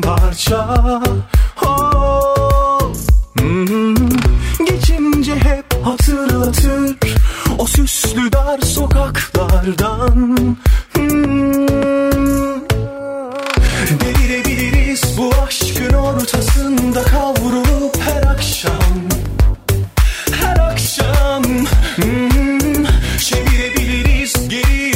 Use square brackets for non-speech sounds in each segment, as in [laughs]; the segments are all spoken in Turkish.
paramparça oh. hmm. Geçince hep hatırlatır O süslü dar sokaklardan hmm. Delirebiliriz bu aşkın ortasında kavrulup her akşam her akşam hmm, çevirebiliriz geri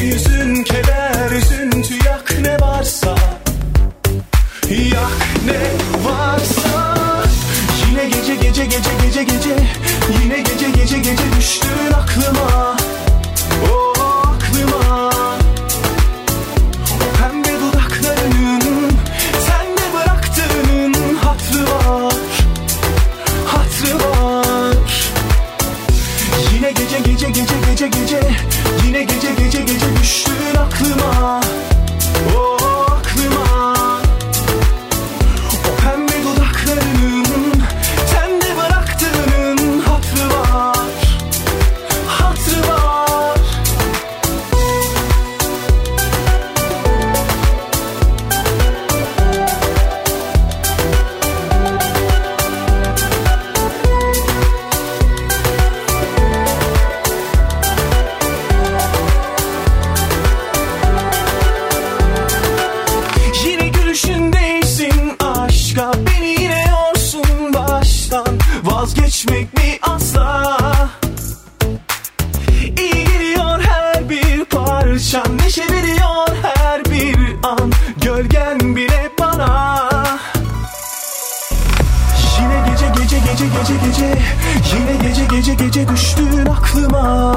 gece gece gece. Yine gece gece gece düştün Aklıma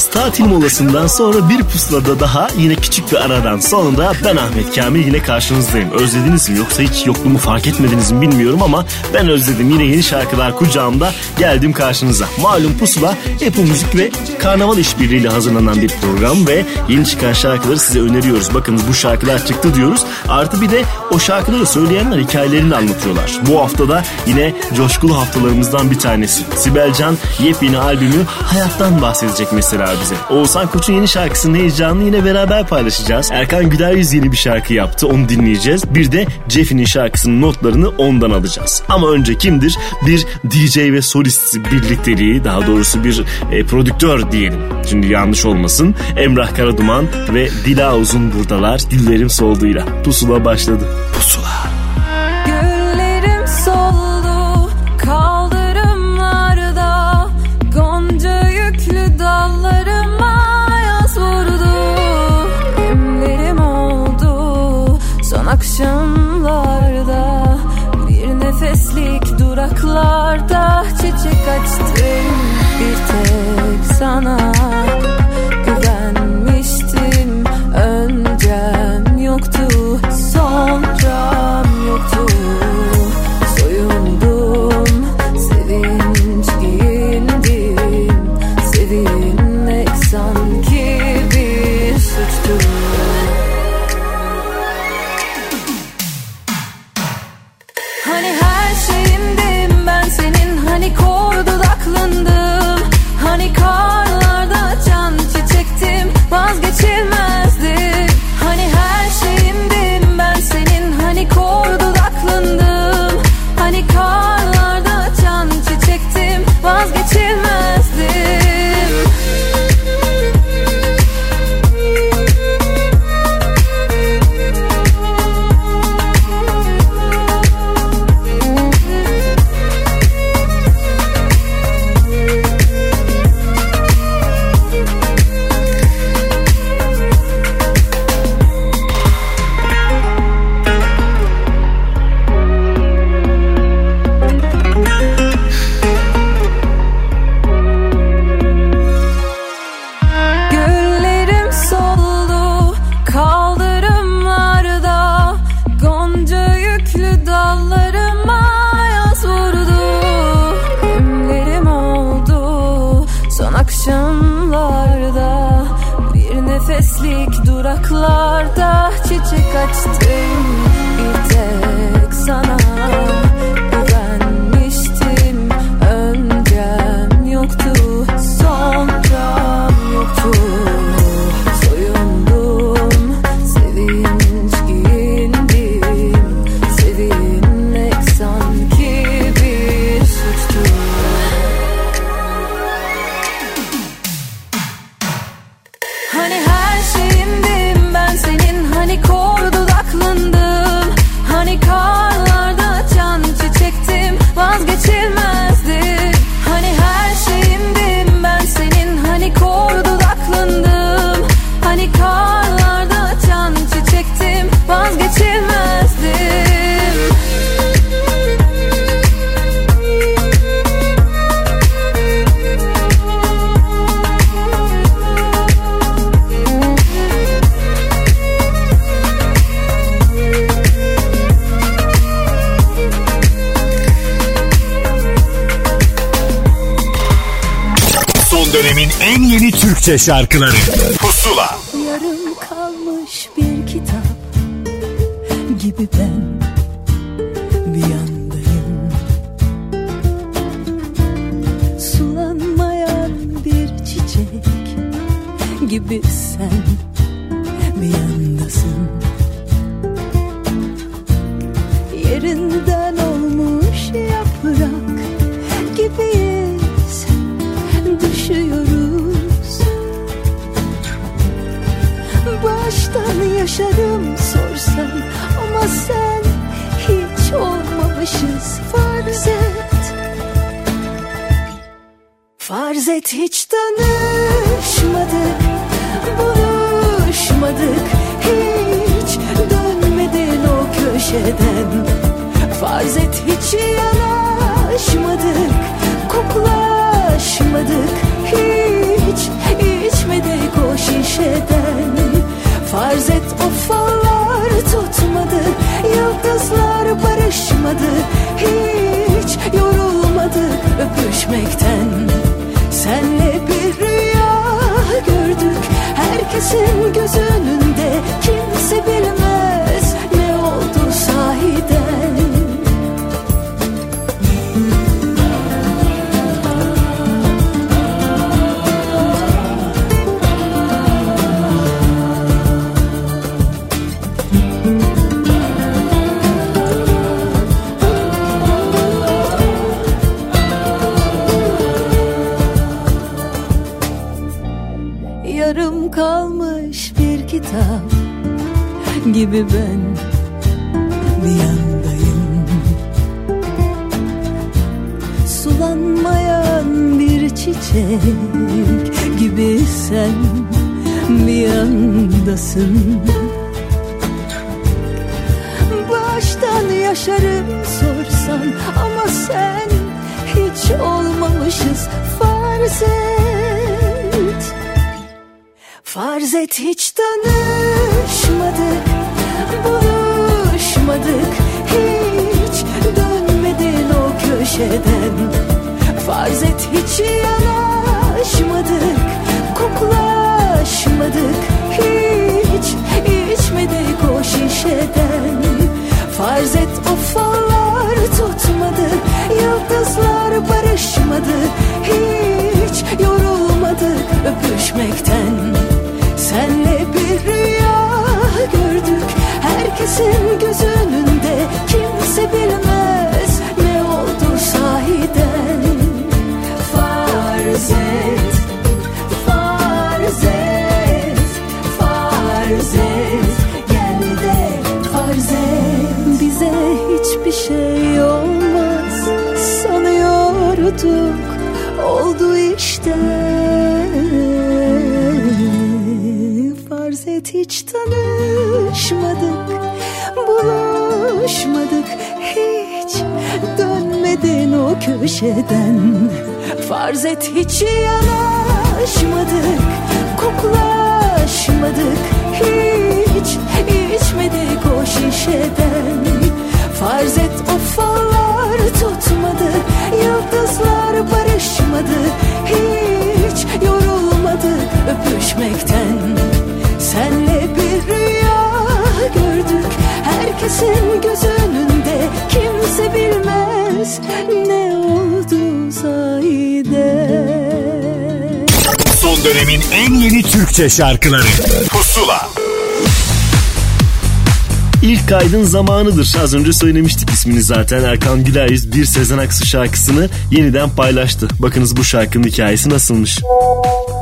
Biraz tatil molasından sonra bir pusulada daha yine küçük bir aradan sonra ben Ahmet Kamil yine karşınızdayım. Özlediniz mi yoksa hiç yokluğumu fark etmediniz mi bilmiyorum ama ben özledim. Yine yeni şarkılar kucağımda geldim karşınıza. Malum pusula Apple Müzik ve Karnaval işbirliğiyle hazırlanan bir program ve yeni çıkan şarkıları size öneriyoruz. Bakınız bu şarkılar çıktı diyoruz. Artı bir de o şarkıları söyleyenler hikayelerini anlatıyorlar. Bu haftada yine coşkulu haftalarımızdan bir tanesi. Sibel Can yepyeni albümü Hayattan bahsedecek mesela bize. Oğuzhan Koç'un yeni şarkısının heyecanını yine beraber paylaşacağız. Erkan Güler Yüz yeni bir şarkı yaptı onu dinleyeceğiz. Bir de Jeffy'nin şarkısının notlarını ondan alacağız. Ama önce kimdir? Bir DJ ve solist birlikteliği daha doğrusu bir e, prodüktör diyelim. Şimdi yanlış olmasın. Emrah Karaduman ve Dila Uzun buradalar. Dillerim solduğuyla. Pusula başladı. Pusula. Çiçek açtım Bir tek sana Türkçe şarkıları. Arz et hiç yanaşmadık Koklaşmadık. Hiç içmedik o şişeden. Farz et ufalar tutmadı Yıldızlar barışmadı. Hiç yorulmadık öpüşmekten. Senle bir rüya gördük Herkesin gözü köşeden. Farz et hiç yanaşmadık Koklaşmadık hiç içmedik o şişeden. Farz et ufalar tutmadı Yıldızlar barışmadı Hiç yorulmadık öpüşmekten. Senle bir rüya gördük Herkesin gözünün önünde Kimse bilmez. Dönemin en yeni Türkçe şarkıları Pusula İlk kaydın zamanıdır. Az önce söylemiştik ismini zaten. Erkan Güler bir Sezen Aksu şarkısını yeniden paylaştı. Bakınız bu şarkının hikayesi nasılmış.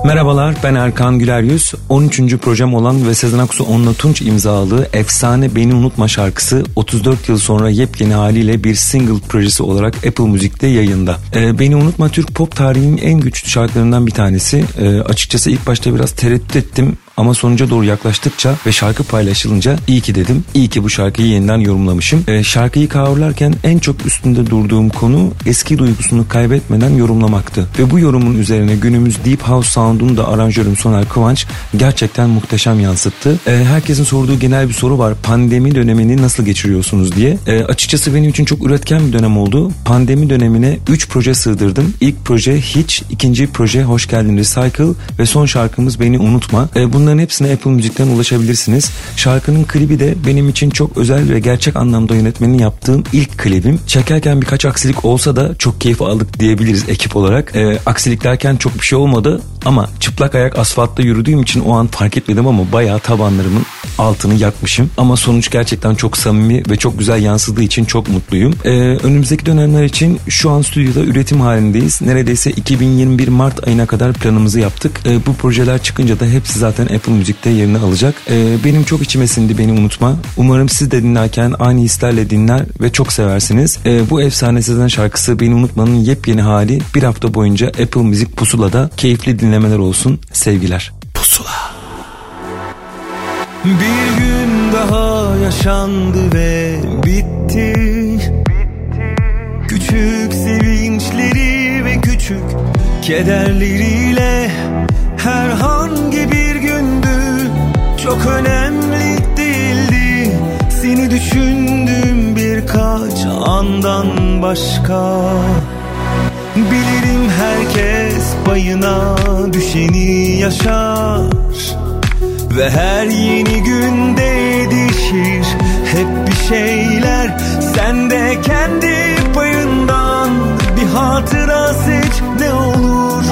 Merhabalar ben Erkan Güler Yüz. 13. projem olan ve Sezen Aksu Onunla Tunç imzalı Efsane Beni Unutma şarkısı 34 yıl sonra yepyeni haliyle bir single projesi olarak Apple Müzik'te yayında. Ee, Beni Unutma Türk pop tarihinin en güçlü şarkılarından bir tanesi. Ee, açıkçası ilk başta biraz tereddüt ettim ama sonuca doğru yaklaştıkça ve şarkı paylaşılınca iyi ki dedim. İyi ki bu şarkıyı yeniden yorumlamışım. Ee, şarkıyı coverlarken en çok üstünde durduğum konu eski duygusunu kaybetmeden yorumlamaktı. Ve bu yorumun üzerine günümüz Deep House Sound'un da aranjörüm Soner Kıvanç gerçekten muhteşem yansıttı. Ee, herkesin sorduğu genel bir soru var. Pandemi dönemini nasıl geçiriyorsunuz diye. Ee, açıkçası benim için çok üretken bir dönem oldu. Pandemi dönemine 3 proje sığdırdım. İlk proje Hiç, ikinci proje Hoş Geldin Recycle ve son şarkımız Beni Unutma. Ee, bunların Bunların hepsine Apple Müzik'ten ulaşabilirsiniz. Şarkının klibi de benim için çok özel ve gerçek anlamda yönetmenin yaptığım ilk klibim. Çekerken birkaç aksilik olsa da çok keyif aldık diyebiliriz ekip olarak. E, aksilik derken çok bir şey olmadı ama çıplak ayak asfaltta yürüdüğüm için o an fark etmedim ama bayağı tabanlarımın altını yakmışım. Ama sonuç gerçekten çok samimi ve çok güzel yansıdığı için çok mutluyum. E, önümüzdeki dönemler için şu an stüdyoda üretim halindeyiz. Neredeyse 2021 Mart ayına kadar planımızı yaptık. E, bu projeler çıkınca da hepsi zaten Apple Müzik'te yerini alacak. E, benim çok içime sindi beni unutma. Umarım siz de dinlerken aynı hislerle dinler ve çok seversiniz. E, bu efsane Sezen şarkısı Beni Unutmanın yepyeni hali bir hafta boyunca Apple Müzik Pusula'da keyifli dinlemeler olsun. Sevgiler. Pusula Bir gün daha yaşandı ve bitti Küçük sevinçleri ve küçük kederleriyle Herhangi bir çok önemli değildi. Seni düşündüm birkaç andan başka. Bilirim herkes payına düşeni yaşar. Ve her yeni günde değişir hep bir şeyler Sen de kendi payından. Bir hatıra seç ne olur.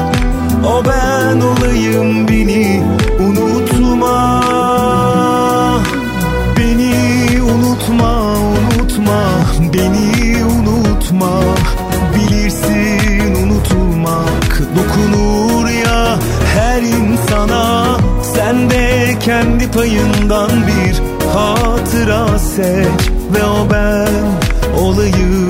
O ben olayım beni unutma beni unutma Bilirsin unutulmak dokunur ya her insana. Sen de kendi payından bir hatıra seç Ve o ben olayım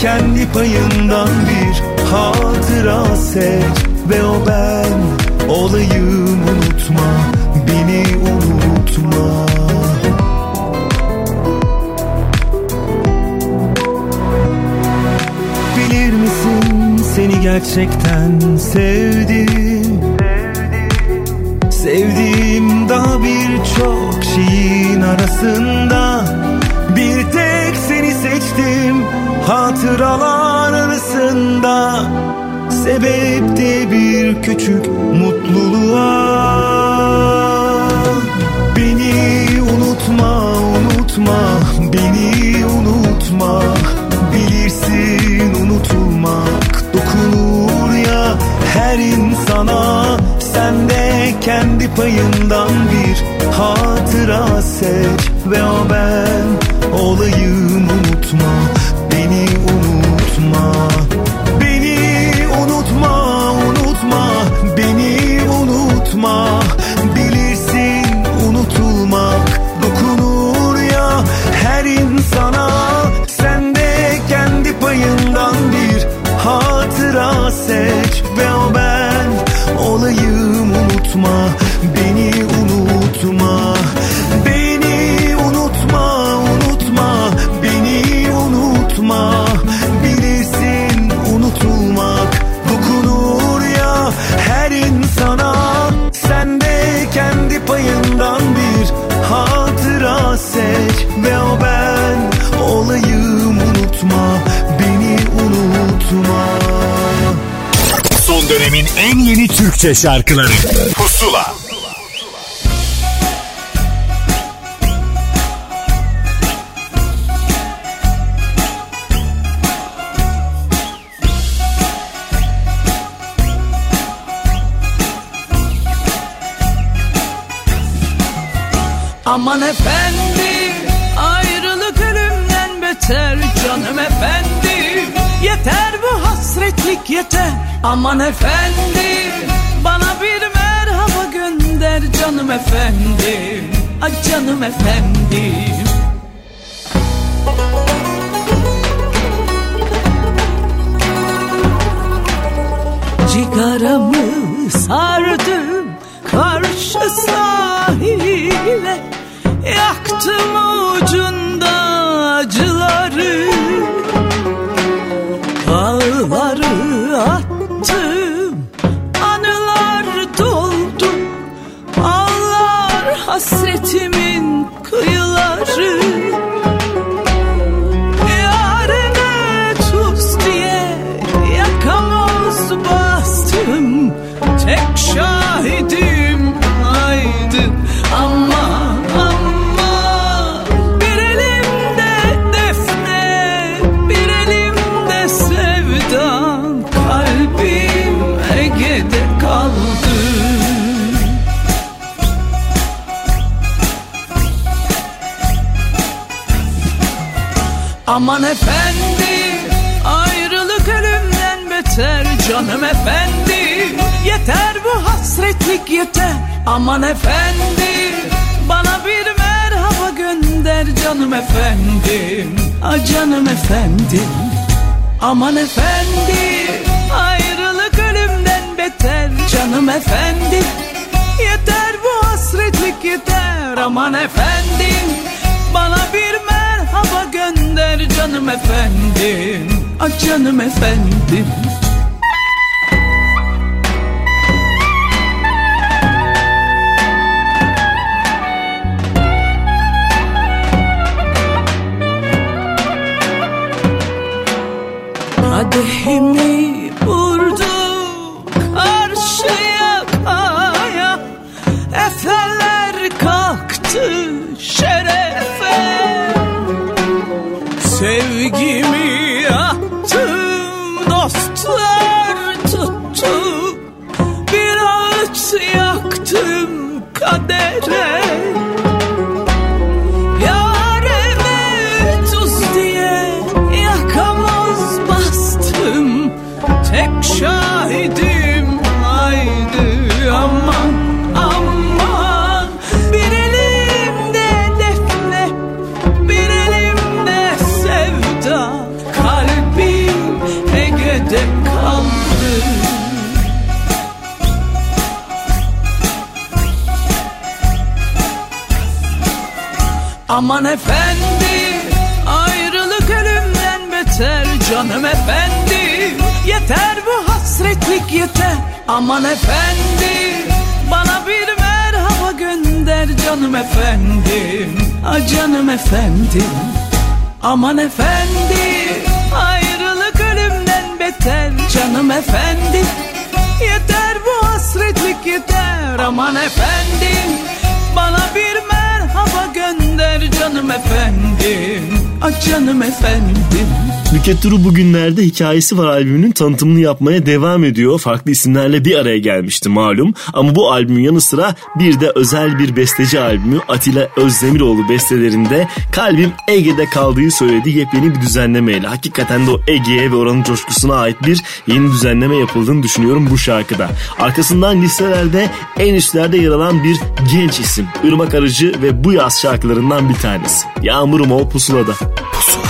kendi payından bir hatıra seç Ve o ben olayım unutma Beni unutma. Bilir misin seni gerçekten sevdim? Sevdiğim daha birçok şeyin arasında Bir tek seni seçtim hatıralar arasında Sebep de bir küçük mutluluğa. Beni unutma unutma beni unutma. Bilirsin unutulmak dokunur ya her insana. Sen de kendi payından bir hatıra seç Ve o ben olayım unutma Beni unutma Beni unutma unutma Beni unutma. Bilirsin unutulmak dokunur ya her insana. Sen de kendi payından bir hatıra seç Ve o ben olayım unutma Türkçe şarkıları. Pusula. Aman efendi ayrılık ölümden beter canım efendi. Yeter bu hasretlik yeter. Aman efendi gönder canım efendi Ay canım efendi Cigaramı sardım karşı sahile. Yaktım ucunda acıları Aman efendi ayrılık ölümden beter canım efendi. Yeter bu hasretlik yeter aman efendi. Bana bir merhaba gönder canım efendim. Ah canım efendim Aman efendi. Ayrılık ölümden beter canım efendi. Yeter bu hasretlik yeter aman efendim Bana bir merhaba gönder canım efendim. Ah canım efendim. Kadehimi aman efendi Bana bir merhaba gönder canım efendim. Ah canım efendim Aman efendi ayrılık ölümden beter canım efendi. Yeter bu hasretlik yeter aman efendim. Bana bir merhaba gönder canım efendim Ah canım efendim Nükhet Duru bugünlerde hikayesi var albümünün tanıtımını yapmaya devam ediyor. Farklı isimlerle bir araya gelmişti malum. Ama bu albümün yanı sıra bir de özel bir besteci albümü Atilla Özdemiroğlu bestelerinde Kalbim Ege'de kaldığı söylediği yepyeni bir düzenlemeyle. Hakikaten de o Ege'ye ve oranın coşkusuna ait bir yeni düzenleme yapıldığını düşünüyorum bu şarkıda. Arkasından listelerde en üstlerde yer alan bir genç isim. Irmak Arıcı ve bu yaz şarkılarından bir tanesi. Yağmurum ol pusulada. Beni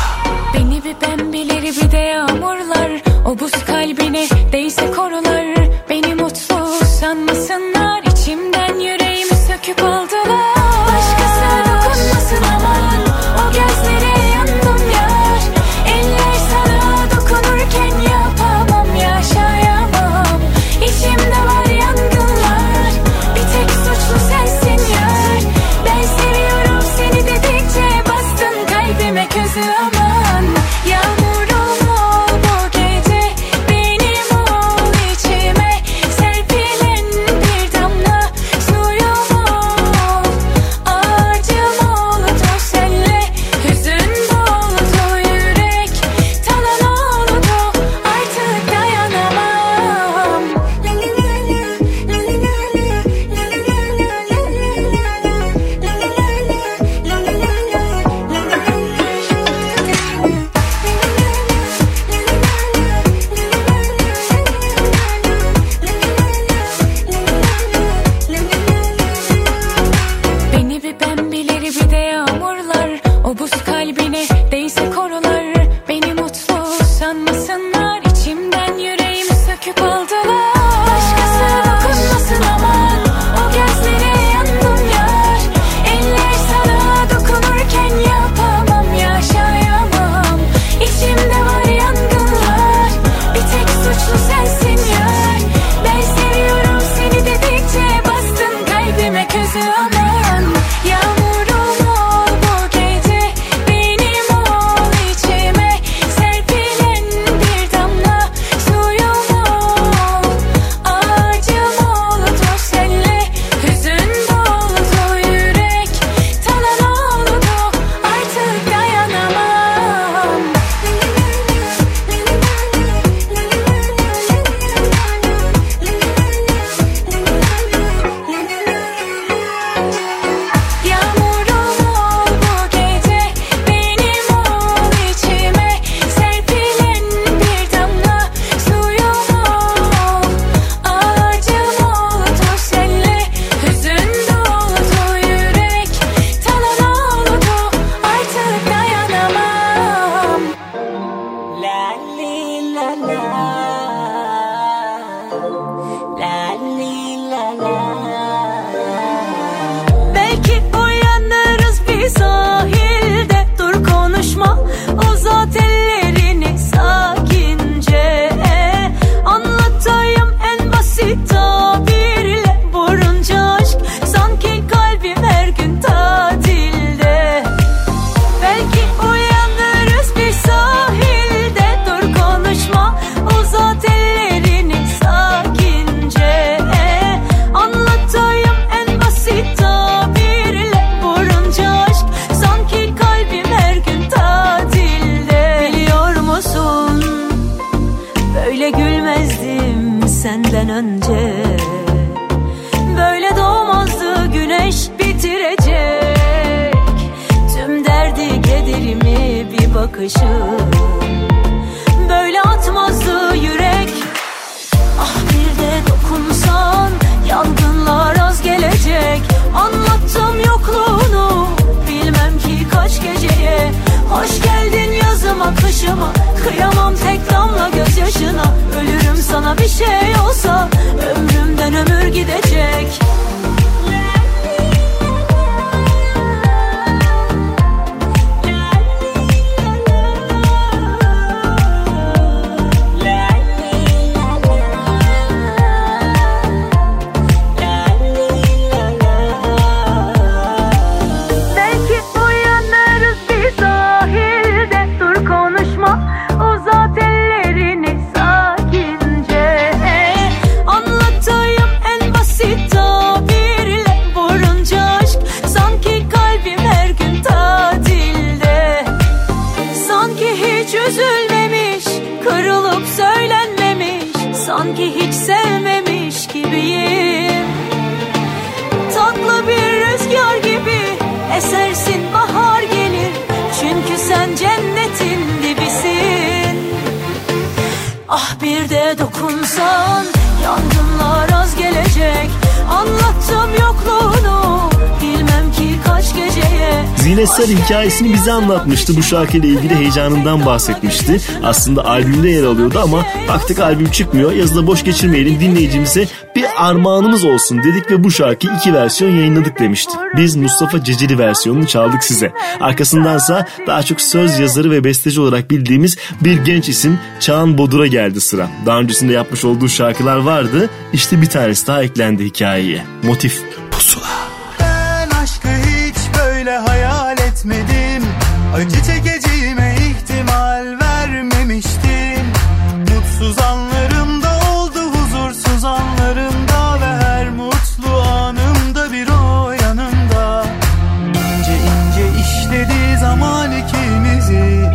Yansan yangınlar az gelecek. Anlattım yokluğu Ressar hikayesini bize anlatmıştı. Bu şarkıyla ilgili heyecanından bahsetmişti. Aslında albümde yer alıyordu ama baktık albüm çıkmıyor. Yazıda boş geçirmeyelim dinleyicimize bir armağanımız olsun dedik ve bu şarkı iki versiyon yayınladık demişti. Biz Mustafa Ceceli versiyonunu çaldık size. Arkasındansa daha çok söz yazarı ve besteci olarak bildiğimiz bir genç isim Çağan Bodur'a geldi sıra. Daha öncesinde yapmış olduğu şarkılar vardı. İşte bir tanesi daha eklendi hikayeye. Motif Pusula. Acı çekeceğime ihtimal vermemiştim. Mutsuz anlarımda oldu huzursuz anlarımda Ve her mutlu anımda bir o yanımda. İnce ince işledi zaman ikimizi.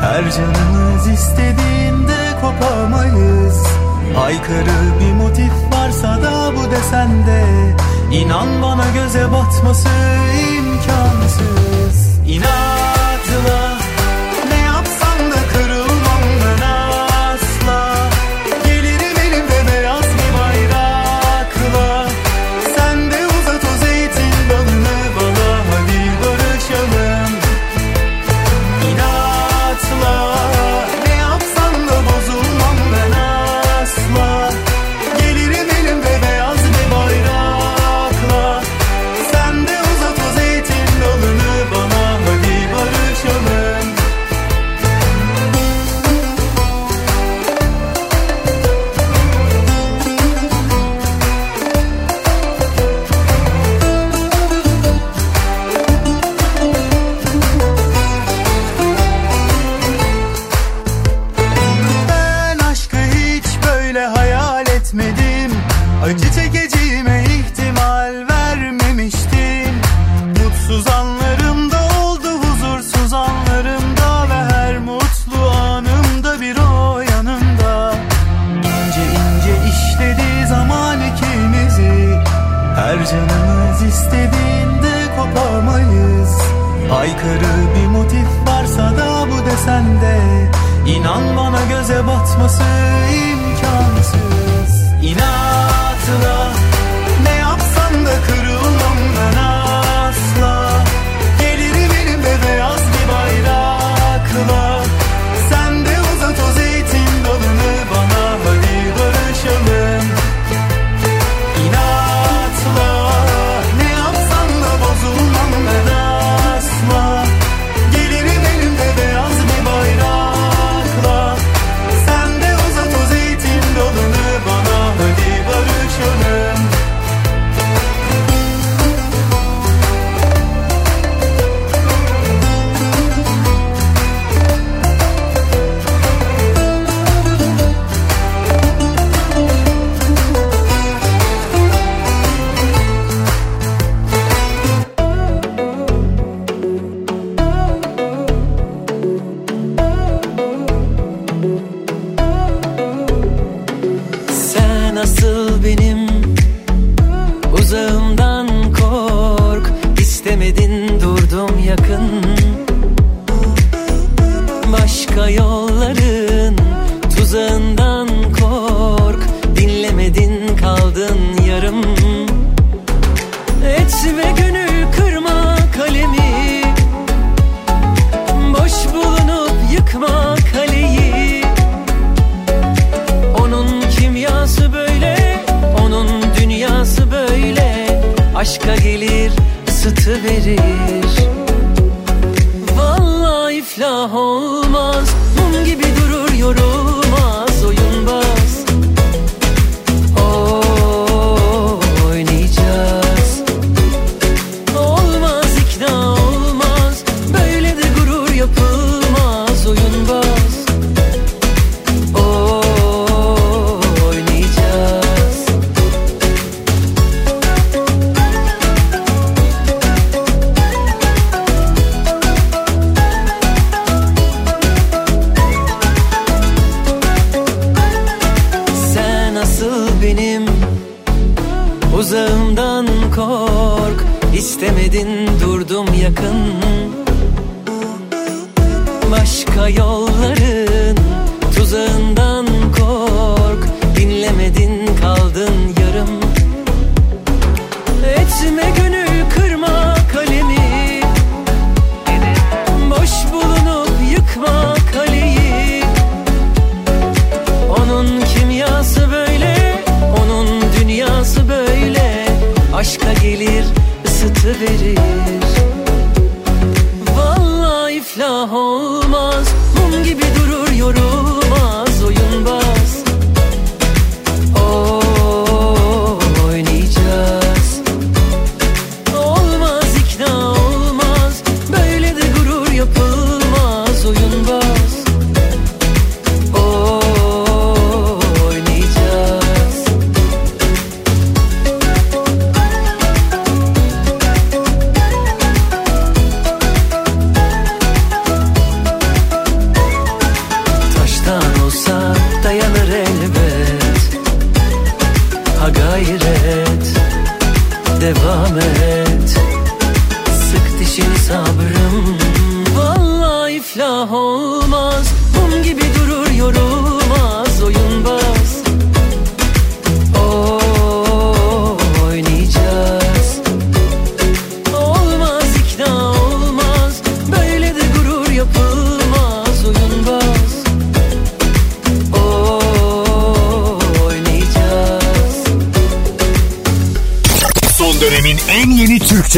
Her canımız istediğinde kopamayız. Aykırı bir motif varsa da bu desende. İnan bana göze batması imkansız. İnan.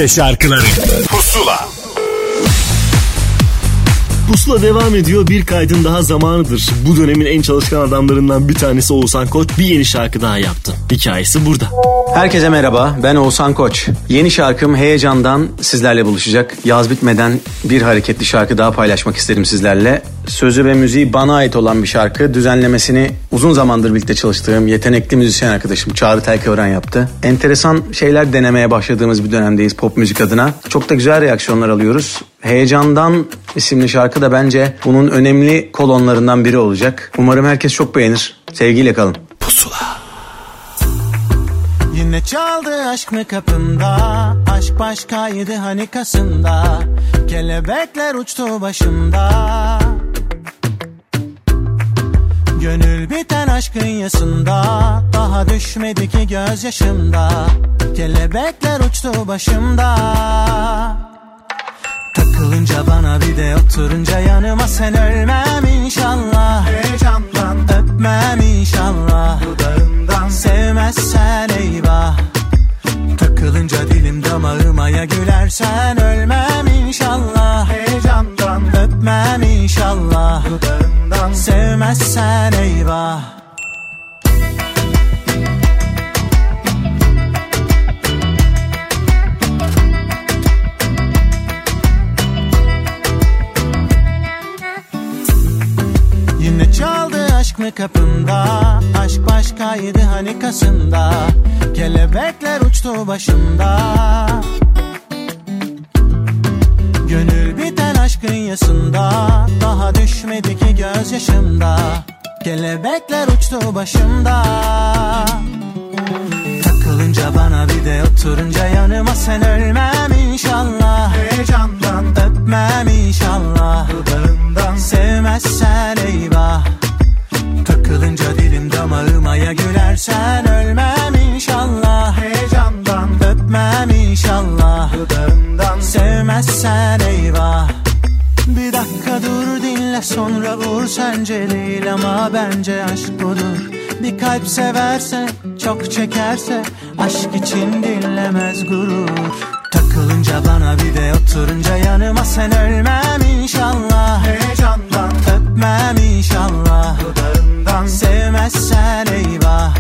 Türkçe şarkıları Pusula Pusula devam ediyor. Bir kaydın daha zamanıdır. Bu dönemin en çalışkan adamlarından bir tanesi Oğuzhan Koç bir yeni şarkı daha yaptı. Hikayesi burada. Herkese merhaba, ben Oğuzhan Koç. Yeni şarkım Heyecan'dan sizlerle buluşacak. Yaz bitmeden bir hareketli şarkı daha paylaşmak isterim sizlerle. Sözü ve müziği bana ait olan bir şarkı. Düzenlemesini uzun zamandır birlikte çalıştığım yetenekli müzisyen arkadaşım Çağrı Telkören yaptı. Enteresan şeyler denemeye başladığımız bir dönemdeyiz pop müzik adına. Çok da güzel reaksiyonlar alıyoruz. Heyecandan isimli şarkı da bence bunun önemli kolonlarından biri olacak. Umarım herkes çok beğenir. Sevgiyle kalın. Pusula Yine çaldı aşk mı kapımda Aşk başkaydı hani kasımda Kelebekler uçtu başımda Gönül biten aşkın yasında. Daha düşmedi ki gözyaşımda. Kelebekler uçtu başımda. Takılınca bana bir de oturunca yanıma sen ölmem inşallah. Heyecandan öpmem inşallah. Dudağından. Sevmezsen eyvah Takılınca dilim damağıma ya gülersen ölmem inşallah. Heyecandan öpmem inşallah. Dudağından. Sevmezsen eyvah aşk mı kapımda Aşk başkaydı hani kasımda. Kelebekler uçtu başımda. Gönül biten aşkın yasında Daha düşmedi ki gözyaşımda. Kelebekler uçtu başımda. Takılınca bana bir de oturunca yanıma sen ölmem inşallah. Heyecandan öpmem inşallah. Dudağından bence aşk budur Bir kalp severse çok çekerse aşk için dinlemez gurur. Takılınca bana bir de oturunca yanıma sen ölmem inşallah. Heyecandan. Öpmem inşallah. Dudağından. Sevmezsen eyvah.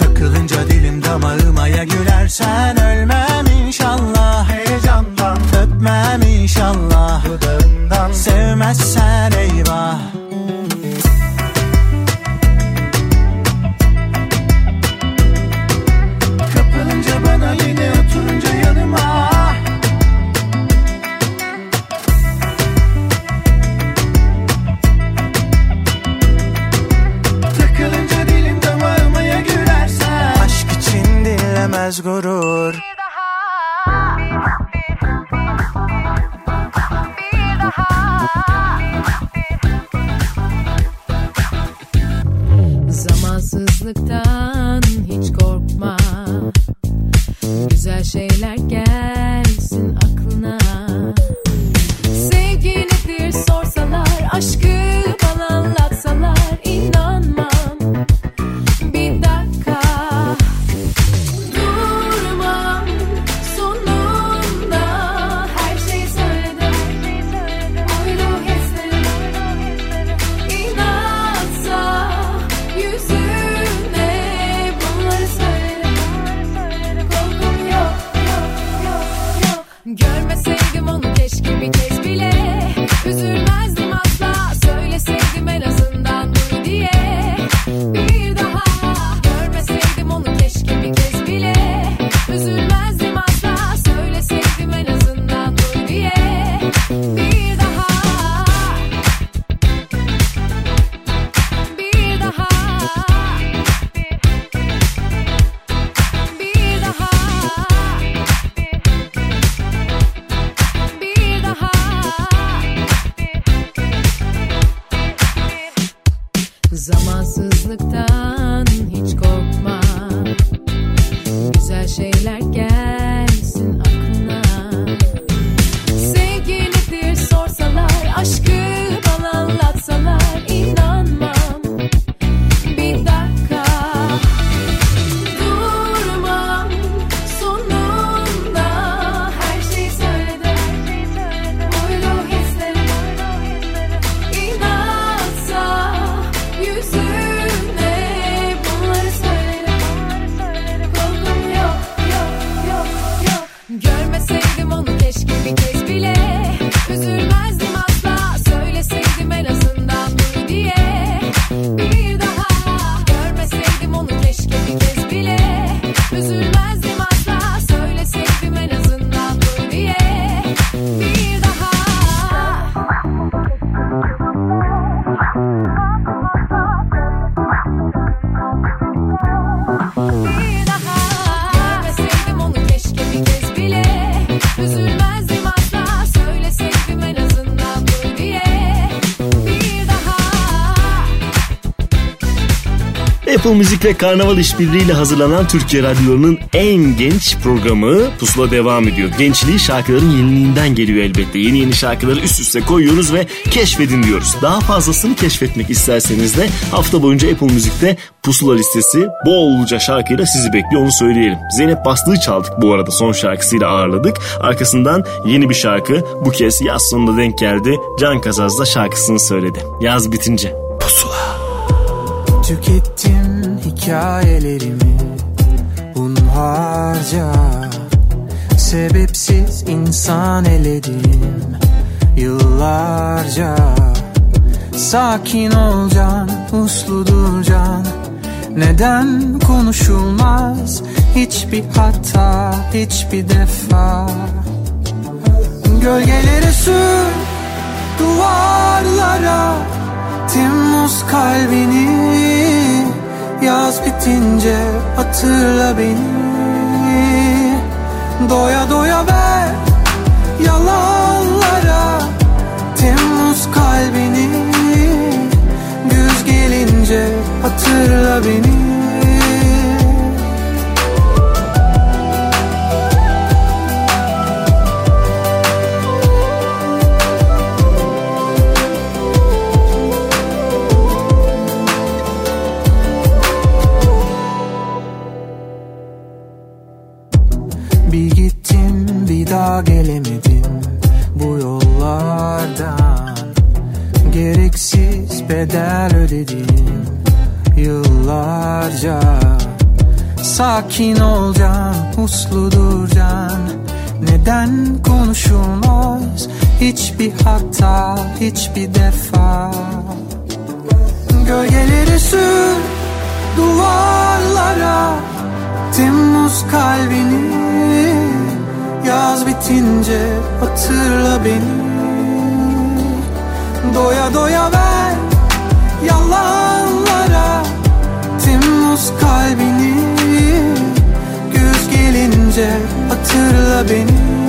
Takılınca dilim damağıma ya gülersen ölmem inşallah. Heyecandan. Öpmem inşallah. Dudağından. Sevmezsen eyvah Müzik ve Karnaval işbirliğiyle hazırlanan Türkiye Radyo'nun en genç programı Pusula devam ediyor. Gençliği şarkıların yeniliğinden geliyor elbette. Yeni yeni şarkıları üst üste koyuyoruz ve keşfedin diyoruz. Daha fazlasını keşfetmek isterseniz de hafta boyunca Apple Müzik'te Pusula listesi bolca şarkıyla sizi bekliyor onu söyleyelim. Zeynep Bastığı çaldık bu arada son şarkısıyla ağırladık. Arkasından yeni bir şarkı bu kez yaz sonunda denk geldi. Can Kazaz da şarkısını söyledi. Yaz bitince. Pusula. Tükettim hikayelerimi Hunharca Sebepsiz insan eledim Yıllarca. Sakin ol can, uslu dur can. Neden konuşulmaz hiçbir hata, hiçbir defa? Gölgeleri sür duvarlara Temmuz kalbini Yaz bitince hatırla beni. Doya doya ver yalanlara Temmuz kalbini. Güz gelince hatırla beni bedel ödedim yıllarca. Sakin ol can, uslu dur Neden konuşulmaz? Hiçbir hata, hiçbir defa. Gölgeleri sür duvarlara. Temmuz kalbini Yaz bitince hatırla beni. Doya doya ver yalanlara Temmuz kalbini Güz gelince hatırla beni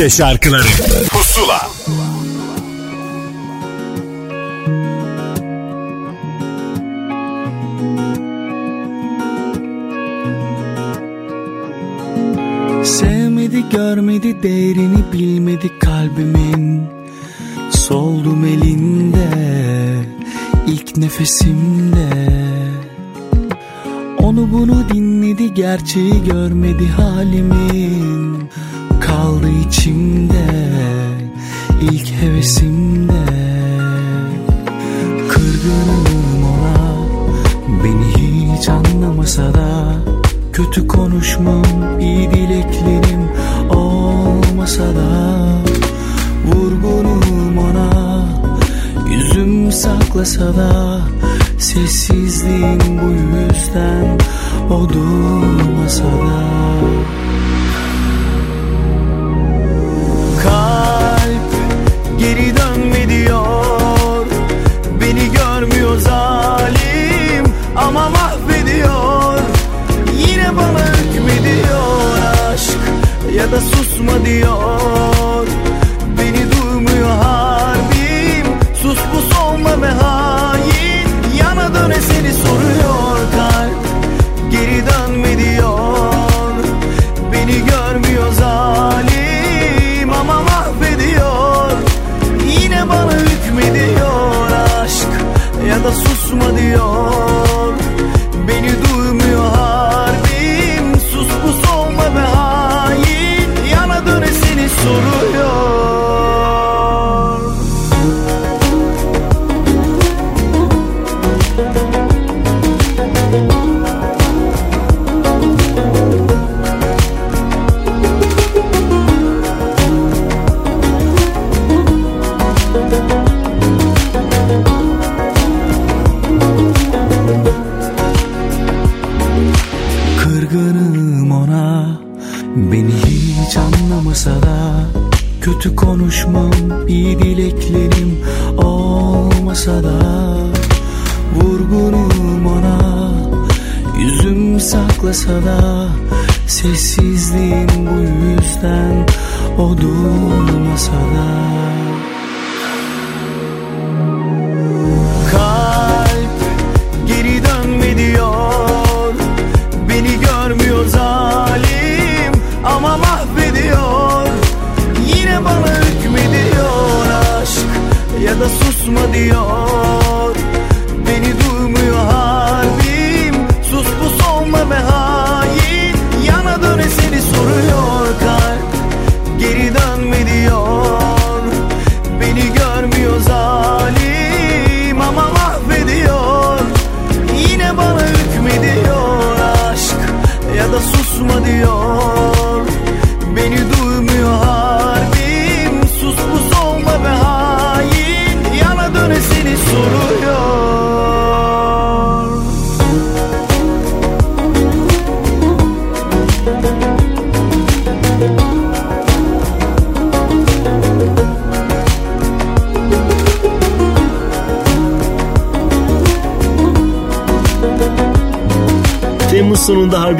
Türkçe şarkıları. Pusula. Sevmedi görmedi değerini bilmedi kalbimin. Soldum elinde ilk nefesimde. Onu bunu dinledi gerçeği görmedi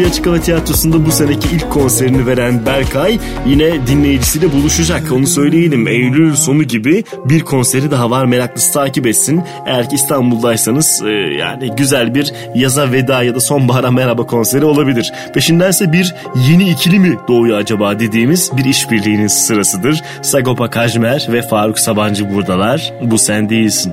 bir açıklama tiyatrosunda bu seneki ilk konserini veren Berkay yine dinleyicisiyle buluşacak. Onu söyleyelim. Eylül sonu gibi bir konseri daha var. Meraklısı takip etsin. Eğer ki İstanbul'daysanız e, yani güzel bir yaza veda ya da sonbahara merhaba konseri olabilir. Peşindense bir yeni ikili mi doğuyor acaba dediğimiz bir işbirliğinin sırasıdır. Sagopa Kajmer ve Faruk Sabancı buradalar. Bu sen değilsin.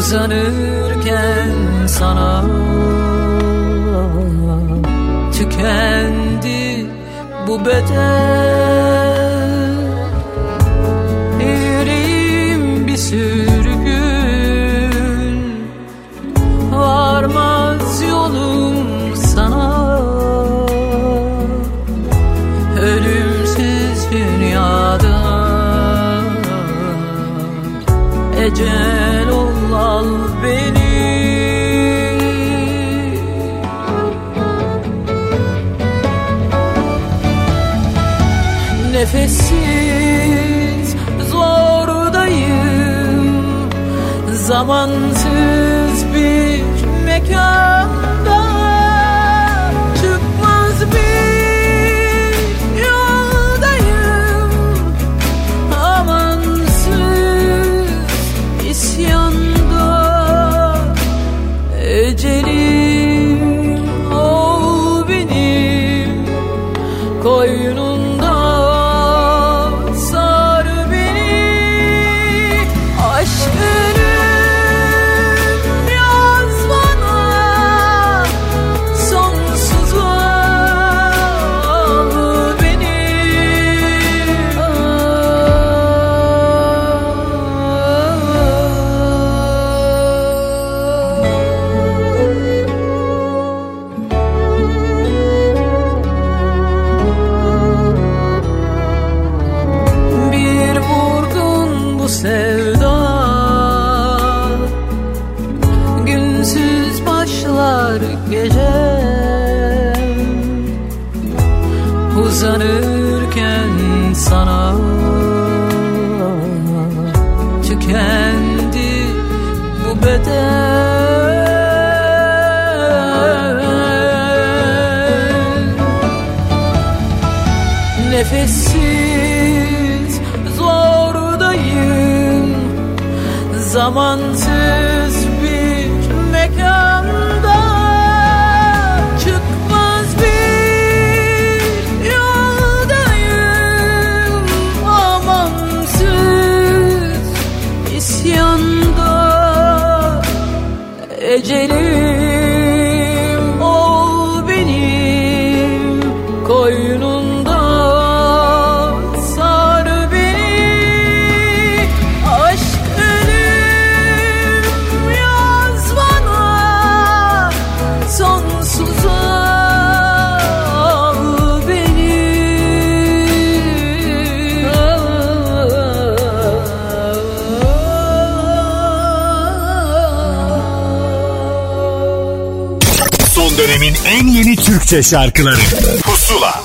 Uzanırken sana Tükendi bu beden I zaman dönemin en yeni Türkçe şarkıları Pusula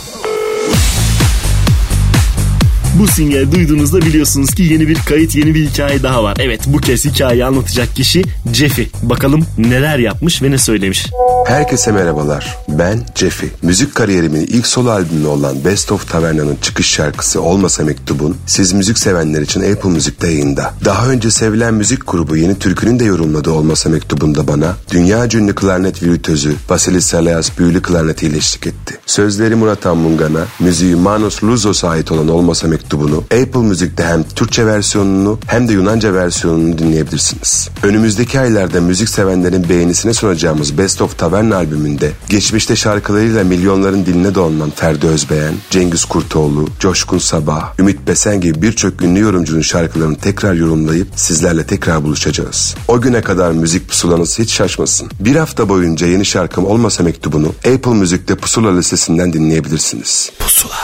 Bu sinyali duyduğunuzda biliyorsunuz ki yeni bir kayıt yeni bir hikaye daha var. Evet bu kez hikayeyi anlatacak kişi Jeffy. Bakalım neler yapmış ve ne söylemiş. Herkese merhabalar. Ben Jeffy. Müzik kariyerimin ilk solo albümü olan Best of Taverna'nın çıkış şarkısı Olmasa Mektubun siz müzik sevenler için Apple Müzik'te yayında. Daha önce sevilen müzik grubu Yeni Türkü'nün de yorumladığı Olmasa Mektubunda bana dünya ünlü klarnet virütözü Vasilis Salayas büyülü klarnetiyle eşlik etti. Sözleri Murat Anmungan'a, müziği Manos Luzos'a ait olan Olmasa Mektubunu Apple Müzik'te hem Türkçe versiyonunu hem de Yunanca versiyonunu dinleyebilirsiniz. Önümüzdeki aylarda müzik sevenlerin beğenisine sunacağımız Best of Taverna albümünde geçmişte şarkılarıyla milyonların diline dolanan Ferdi Özbeğen, Cengiz Kurtoğlu, Coşkun Sabah, Ümit Besen gibi birçok ünlü yorumcunun şarkılarını tekrar yorumlayıp sizlerle tekrar buluşacağız. O güne kadar müzik pusulanız hiç şaşmasın. Bir hafta boyunca yeni şarkım olmasa mektubunu Apple Müzik'te Pusula listesinden dinleyebilirsiniz. Pusula.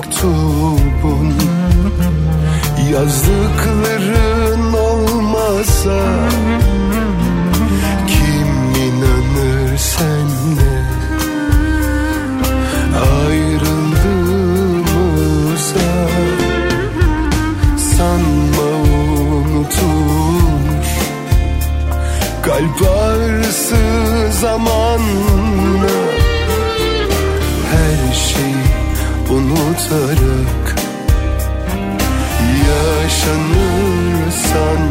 mektubun. Yazdıkların olmasa Kim inanır senle Ayrıldığımıza Sanma unutulur Kalp ağrısı zamanla kırık Yaşanır sanki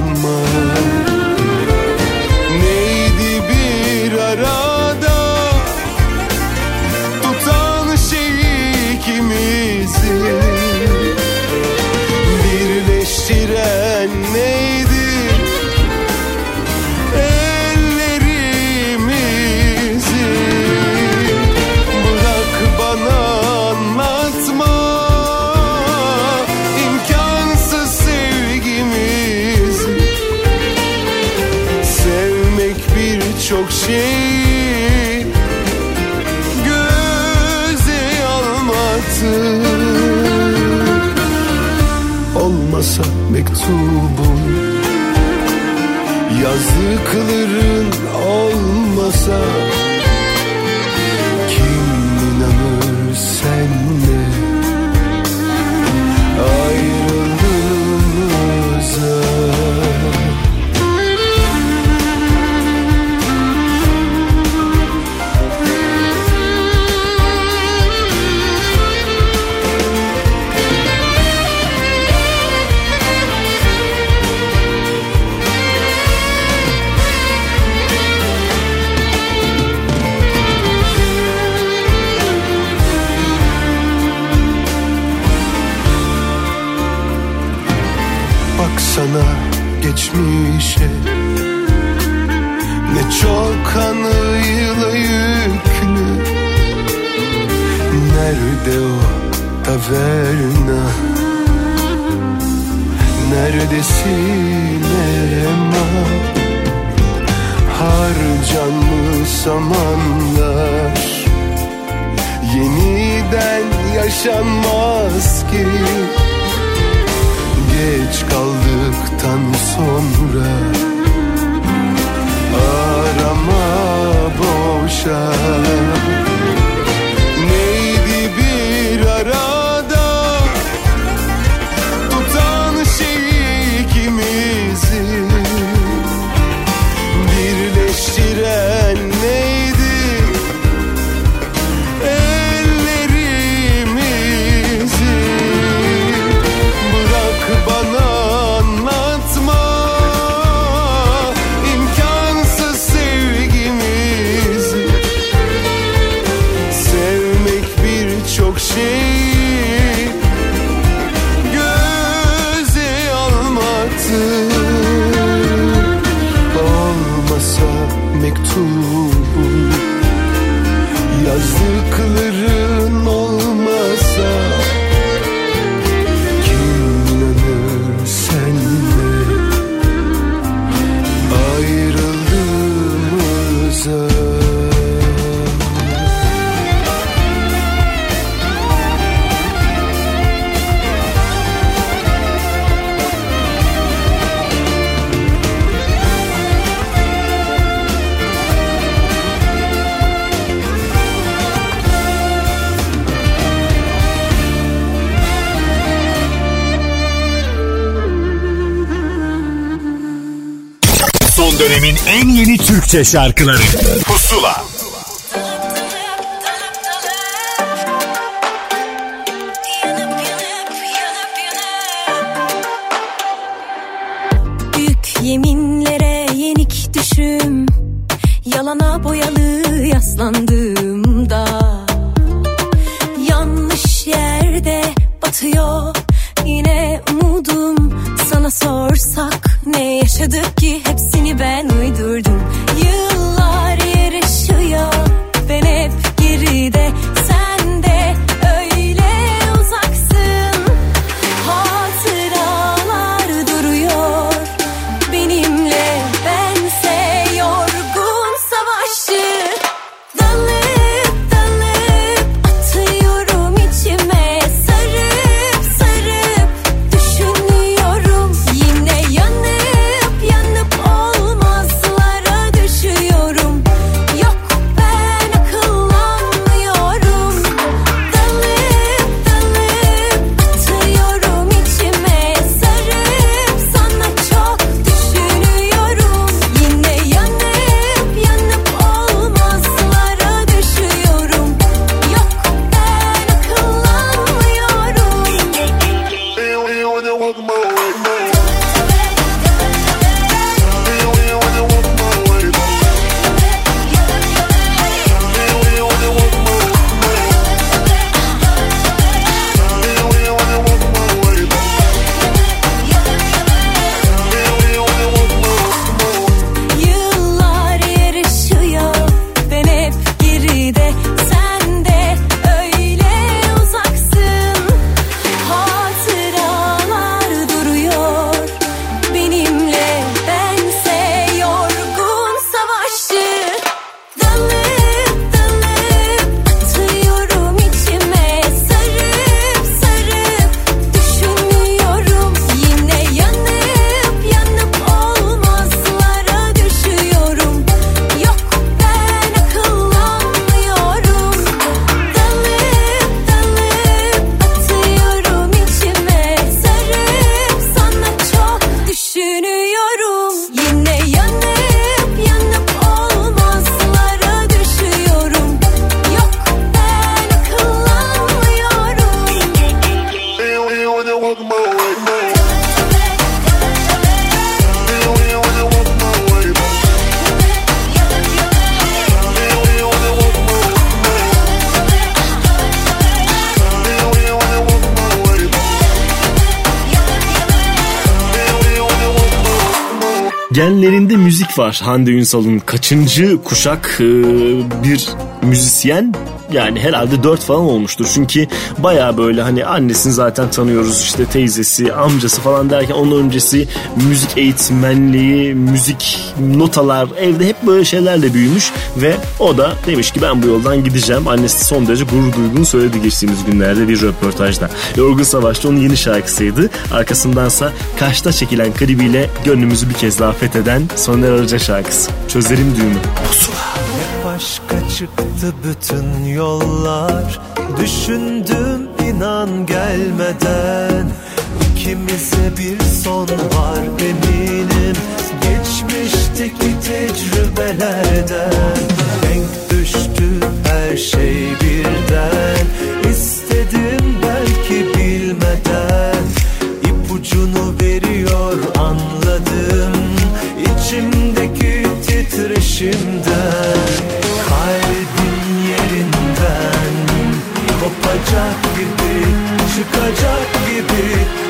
sun Türkçe şarkıları. Pusula. Büyük yeminlere yenik düşüm. Yalana boyalı yaslandığımda Yanlış yerde batıyor yine umudum. Sana sorsak ne yaşadık ki hepsi var. Hande Ünsal'ın kaçıncı kuşak e, bir müzisyen yani herhalde dört falan olmuştur. Çünkü baya böyle hani annesini zaten tanıyoruz işte teyzesi, amcası falan derken onun öncesi müzik eğitmenliği, müzik notalar evde hep böyle şeylerle büyümüş ve o da demiş ki ben bu yoldan gideceğim. Annesi son derece gurur duyduğunu söyledi geçtiğimiz günlerde bir röportajda. Yorgun Savaş'ta onun yeni şarkısıydı. Arkasındansa Kaş'ta çekilen klibiyle gönlümüzü bir kez daha fetheden Soner Arıca şarkısı. Çözerim düğümü. Pusula. Başka çıktı bütün yollar. Düşündüm inan gelmeden. İkimize bir son var eminim. Geçmişteki tecrübelerden. Denk düştü her şey birden. İstedim belki bilmeden. İpucunu veriyor anladım. İçimdeki titreşimden Kopacak gibi Çıkacak gibi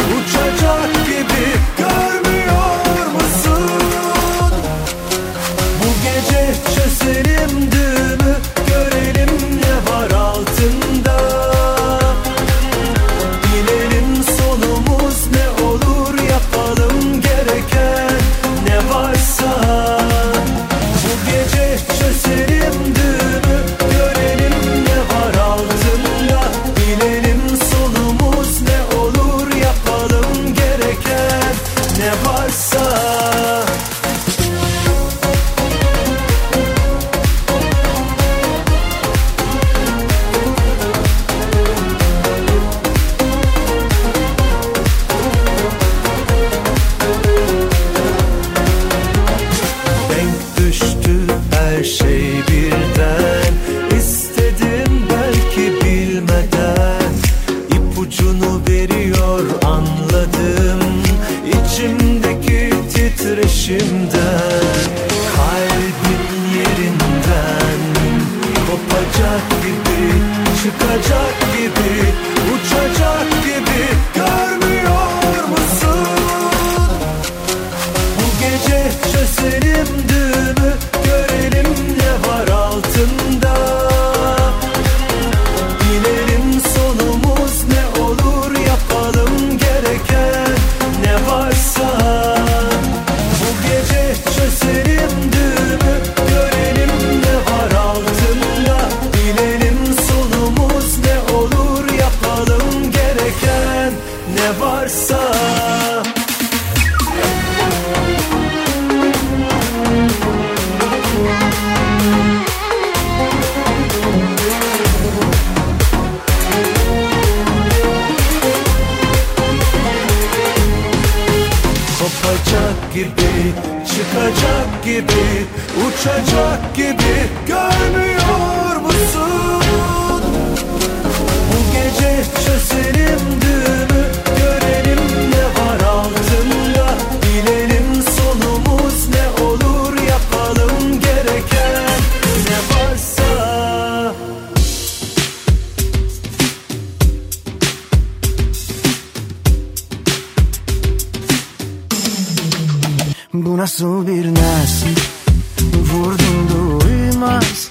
Nasıl bir naz. Vurdum duymaz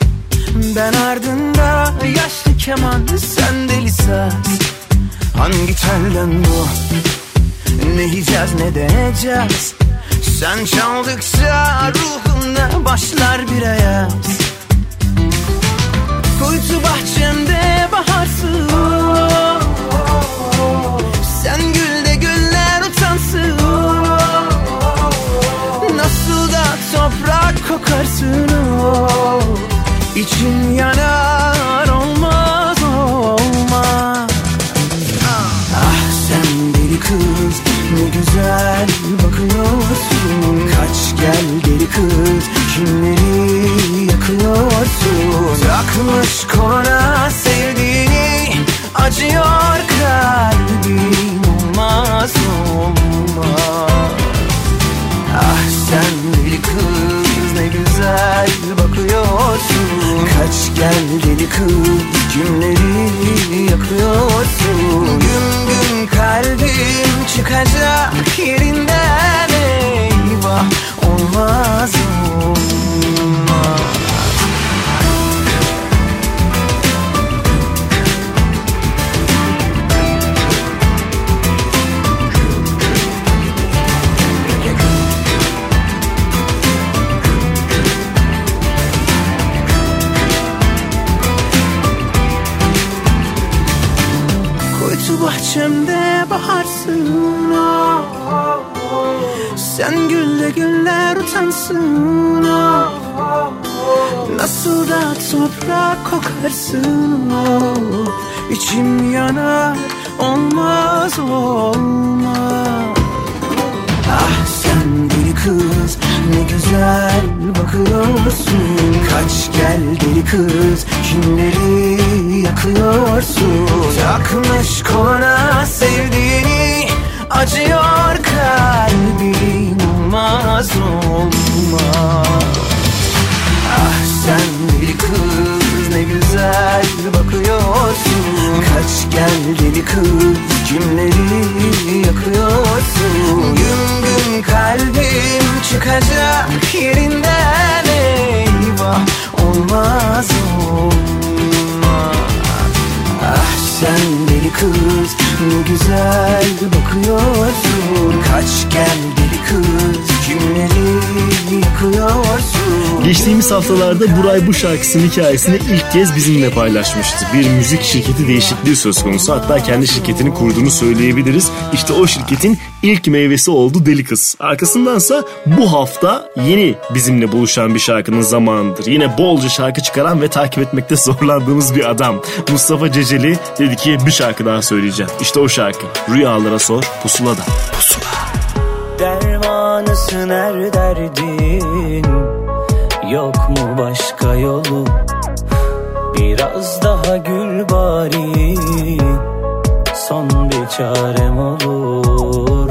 Ben ardında yaşlı keman Sen deli saz. Hangi telden bu? Ne yiyeceğiz ne deneyeceğiz Sen çaldıkça ruhumda başlar bir ayaz. Kuytu bahçemde toprak kokarsın o İçin yanar olmaz olmaz. Ah sen deli kız ne güzel bakıyorsun. Kaç gel deli kız kimleri yakıyorsun? Takmış koluna sevdiğini acıyor kalbim Kaç gel deli kız Kimleri yakıyorsun. Gün gün kalbim çıkacak yerinden Eyvah olmaz o. utansın oh, oh. Nasıl da toprak kokarsın oh. İçim yanar olmaz olmaz Ah sen deli kız ne güzel bakıyorsun Kaç gel deli kız kimleri yakıyorsun Takmış koluna sevdiğini acıyor kalbin olmaz olmaz. Ah sen deli kız ne güzel bakıyorsun. Kaç gel deli kız kimleri yakıyorsun. Gün gün kalbim çıkacak yerinden eyvah Olmaz olmaz. Ah sen deli kız ne güzel bakıyorsun. Kaç gel deli Geçtiğimiz haftalarda Buray bu şarkısının hikayesini ilk kez bizimle paylaşmıştı. Bir müzik şirketi değişikliği söz konusu. Hatta kendi şirketini kurduğunu söyleyebiliriz. İşte o şirketin ilk meyvesi oldu Deli Kız. Arkasındansa bu hafta yeni bizimle buluşan bir şarkının zamanıdır. Yine bolca şarkı çıkaran ve takip etmekte [laughs] zorlandığımız bir adam. Mustafa Ceceli dedi ki bir şarkı daha söyleyeceğim. İşte o şarkı. Rüyalara sor pusulada. Pusula. Dermanısın her derdin? Yok mu başka yolu? Biraz daha gül bari. Son bir çarem olur.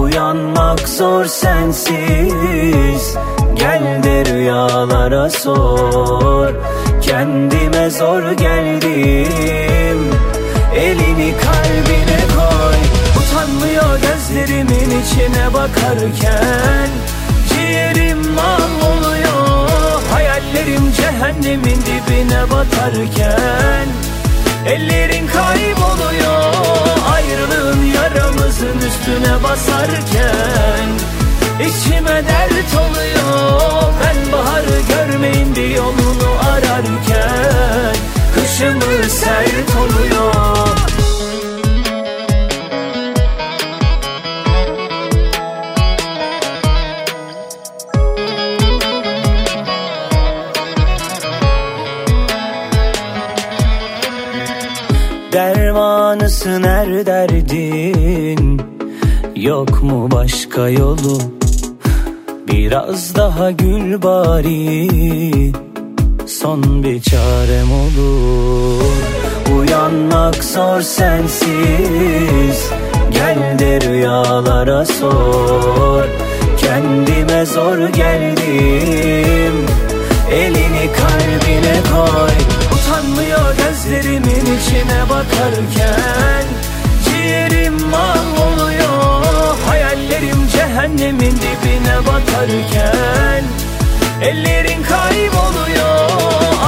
Uyanmak zor sensiz. Gel de rüyalara sor. Kendime zor geldim. Elini kalbine koy gözlerimin içine bakarken Ciğerim mahvoluyor Hayallerim cehennemin dibine batarken Ellerin kayboluyor Ayrılığın yaramızın üstüne basarken İçime dert oluyor. Ben baharı görmeyin bir yolunu ararken Kışımı sert oluyor Dermanısın her derdin? Yok mu başka yolu? Biraz daha gül bari. Son bir çarem olur. Uyanmak zor sensiz. Gel de rüyalara sor. Kendime zor geldim. Elini kalbine koy gözlerimin içine bakarken Ciğerim mahvoluyor Hayallerim cehennemin dibine batarken Ellerin kayboluyor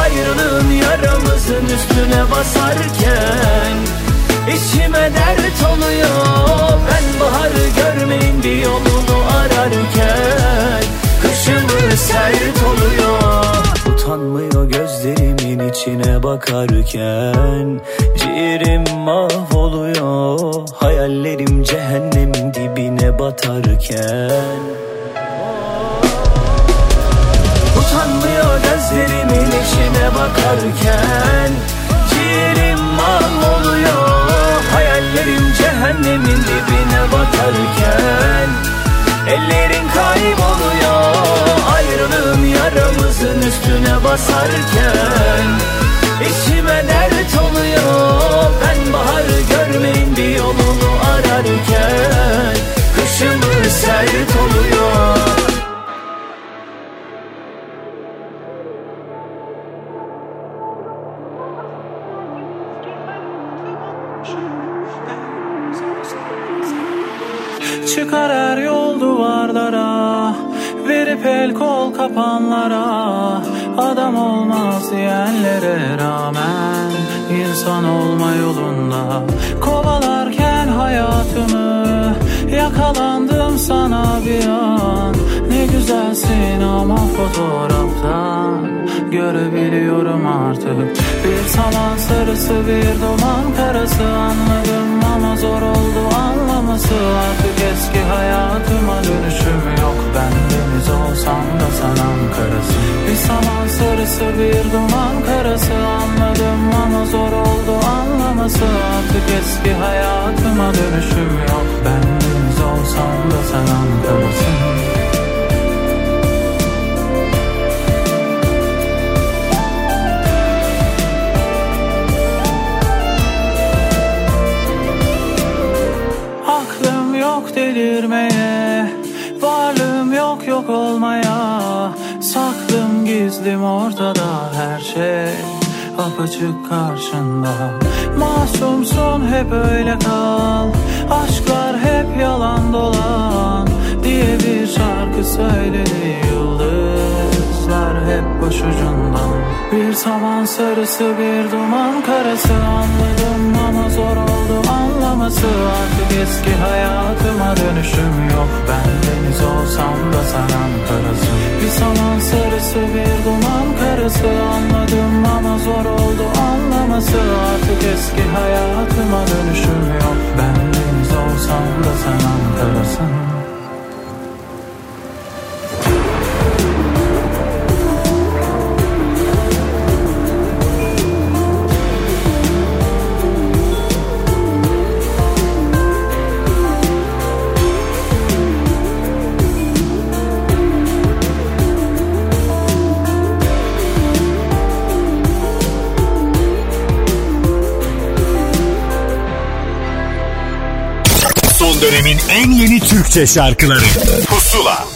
Ayrılığın yaramızın üstüne basarken İçime dert oluyor. Ben baharı görmeyin bir yolunu ararken Kışımı sert oluyor Utanmıyor gözlerimin içine bakarken. Ciğerim mahvoluyor Hayallerim cehennemin dibine batarken. Utanmıyor gözlerimin içine bakarken. Ciğerim mahvoluyor Hayallerim cehennemin dibine batarken. Ellerin kayboluyor Ayrılığın yaramızın üstüne basarken İçime dert oluyor. Ben baharı görmeyin bir yolunu ararken Kışımı sert oluyor Verip el kol kapanlara Adam olmaz diyenlere rağmen insan olma yolunda. Kovalarken hayatımı Yakalandım sana bir an. Ne güzelsin ama fotoğraftan Görebiliyorum artık. Bir saman sarısı bir duman karası Anladım ama zor oldu anlaması. Artık eski hayatıma dönüşüm yok. Ben deniz olsam da sen Ankara'sın Bir saman sarısı bir duman karası. Anladım ama zor oldu anlaması. Artık eski hayatıma dönüşüm yok. Ben deniz olsam da sen Ankara'sın yok delirmeye Varlığım yok yok olmaya. Saklım gizlim ortada her şey. Apaçık karşında. Masumsun hep öyle kal. Aşklar hep yalan dolan Diye şarkı söyledi Yıldızlar hep başucundan. Bir saman sarısı bir duman karası Anladım ama zor oldu anlaması. Artık eski hayatıma dönüşüm yok Ben deniz olsam da sen Ankara'sın. Bir saman sarısı bir duman karası Anladım ama zor oldu anlaması. Artık eski hayatıma dönüşüm yok Ben deniz olsam da sen Ankara'sın Dönemin en yeni Türkçe şarkıları Pusula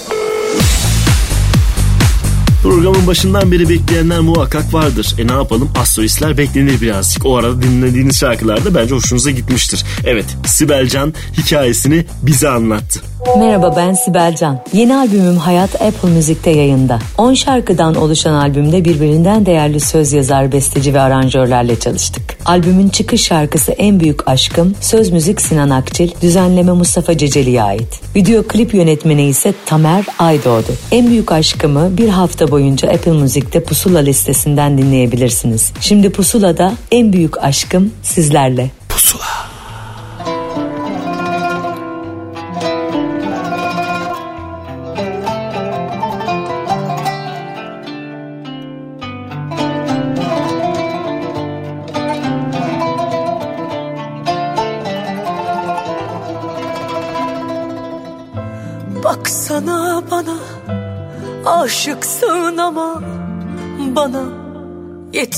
Programın başından beri bekleyenler muhakkak vardır. E ne yapalım? Astrolistler beklenir birazcık. O arada dinlediğiniz şarkılar da bence hoşunuza gitmiştir. Evet, Sibel Can hikayesini bize anlattı. Merhaba ben Sibel Can. Yeni albümüm Hayat Apple Müzik'te yayında. 10 şarkıdan oluşan albümde birbirinden değerli söz yazar, besteci ve aranjörlerle çalıştık. Albümün çıkış şarkısı En Büyük Aşkım, söz müzik Sinan Akçil, düzenleme Mustafa Ceceli'ye ait. Video klip yönetmeni ise Tamer Aydoğdu. En Büyük Aşkım'ı bir hafta boyunca Apple Müzik'te Pusula listesinden dinleyebilirsiniz. Şimdi Pusula'da En Büyük Aşkım sizlerle. Pusula.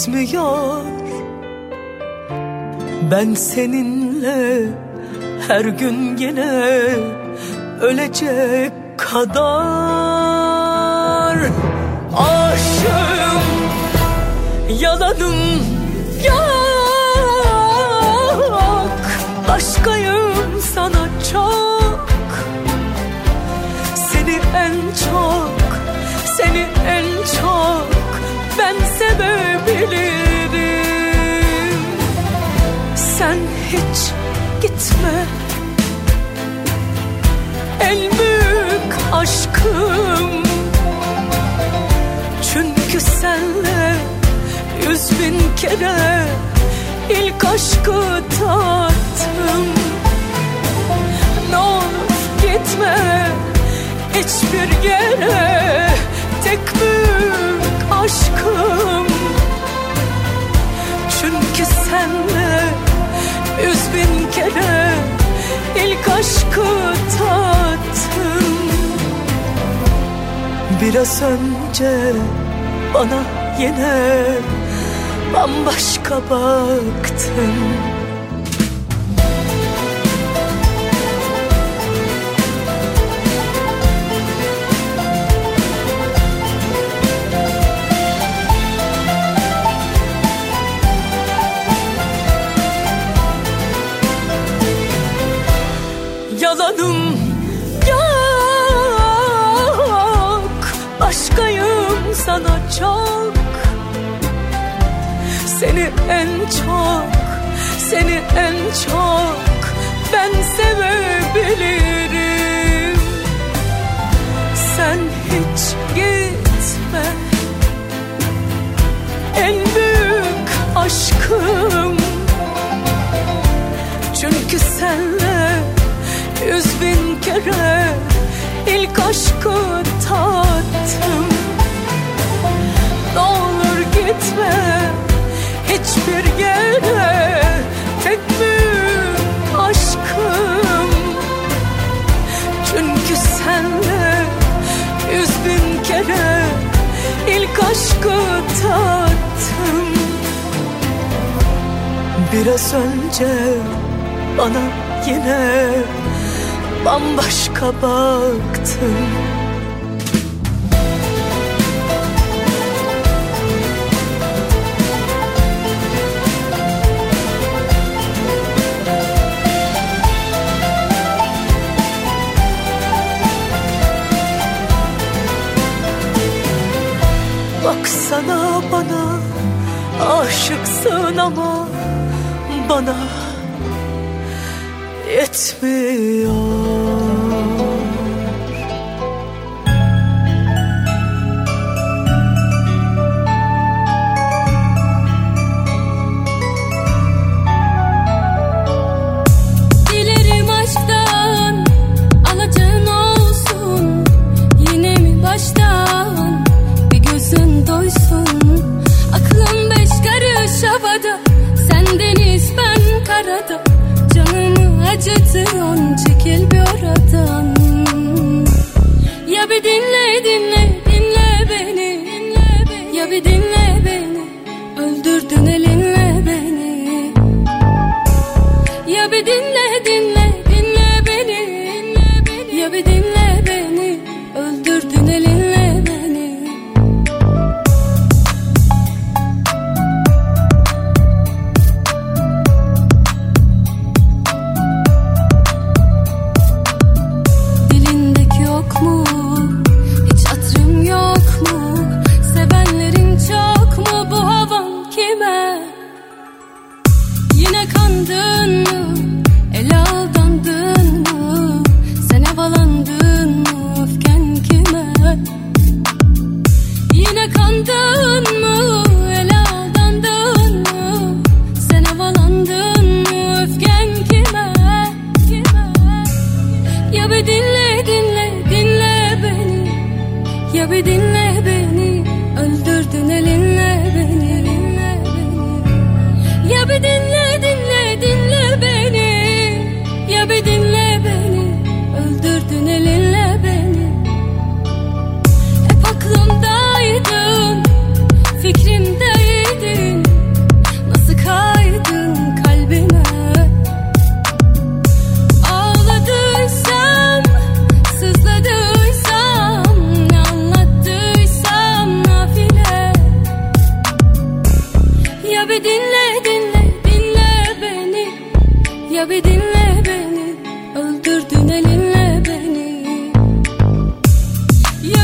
Yetmiyor Ben seninle her gün yine ölecek kadar. Aşığım yalanım yok. Başkayım sana çok. Seni en çok, seni en çok ben sevebilirim Sen hiç gitme. En aşkım. Çünkü senle yüz bin kere ilk aşkı tattım. Ne olur gitme. Hiçbir yere tek büyük aşkım Çünkü senle yüz bin kere ilk aşkı tattım Biraz önce bana yine bambaşka baktın en çok Seni en çok ben sevebilirim. Sen hiç gitme. En büyük aşkım. Çünkü senle yüz bin kere ilk aşkı tattım. Ne gitme gölge tek büyük aşkım? Çünkü senle yüz bin kere ilk aşkı tattım. Biraz önce bana yine bambaşka baktın. sığınamam bana yetmiyor.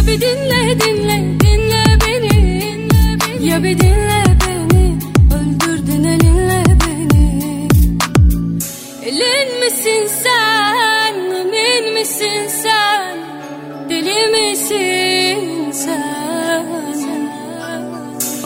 Ya bir dinle dinle dinle beni. Ya bir dinle.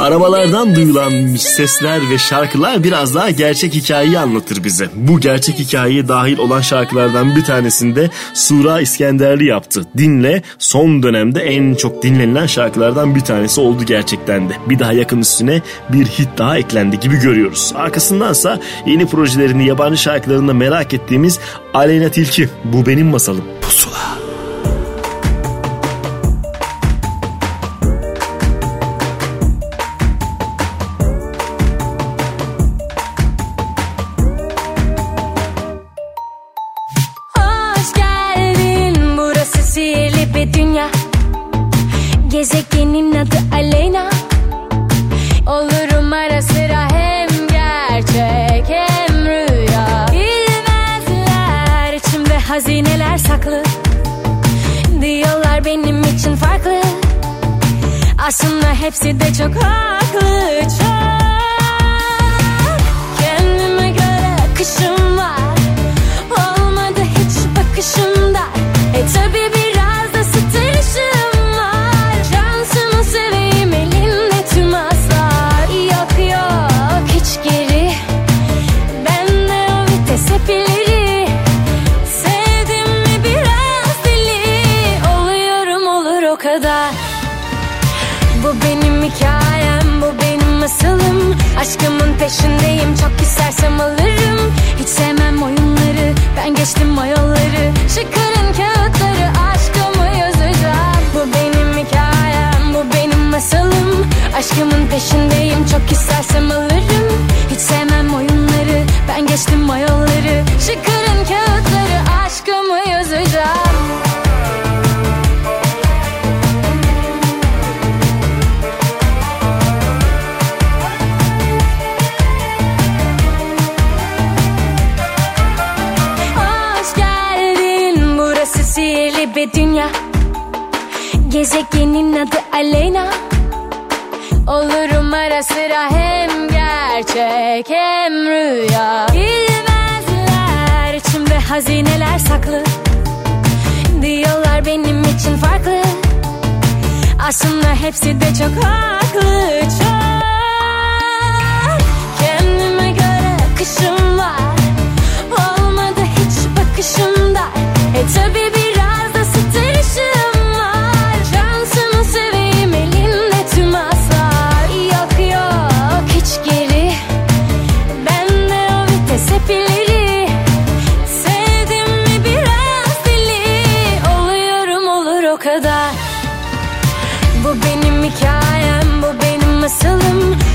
Arabalardan duyulan sesler ve şarkılar biraz daha gerçek hikayeyi anlatır bize. Bu gerçek hikayeye dahil olan şarkılardan bir tanesinde Sura İskenderli yaptı. Dinle son dönemde en çok dinlenilen şarkılardan bir tanesi oldu gerçekten de. Bir daha yakın üstüne bir hit daha eklendi gibi görüyoruz. Arkasındansa yeni projelerini yabancı şarkılarında merak ettiğimiz Aleyna Tilki. Bu benim masalım. Pusula.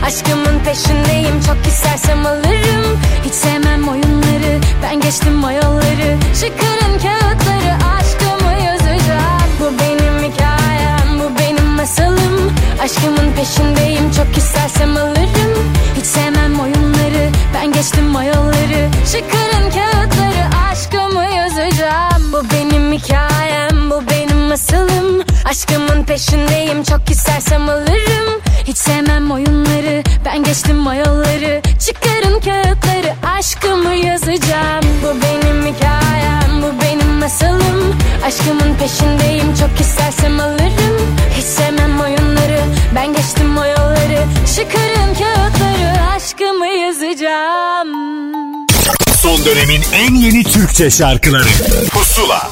Aşkımın peşindeyim, çok istersem alırım. Hiç sevmem oyunları, ben geçtim mayolları Çıkarın kağıtları, aşkımı yazacağım. Bu benim hikayem, bu benim masalım. Aşkımın peşindeyim, çok istersem alırım. Hiç sevmem oyunları, ben geçtim mayolları Çıkarın kağıtları, aşkımı yazacağım. Bu benim hikayem, bu benim masalım. Aşkımın peşindeyim çok istersem alırım Hiç sevmem oyunları ben geçtim mayolları Çıkarın kağıtları aşkımı yazacağım. Bu benim hikayem bu benim masalım. Aşkımın peşindeyim çok istersem alırım. Hiç sevmem oyunları ben geçtim mayolları Çıkarın kağıtları aşkımı yazacağım. Son dönemin en yeni Türkçe şarkıları. Pusula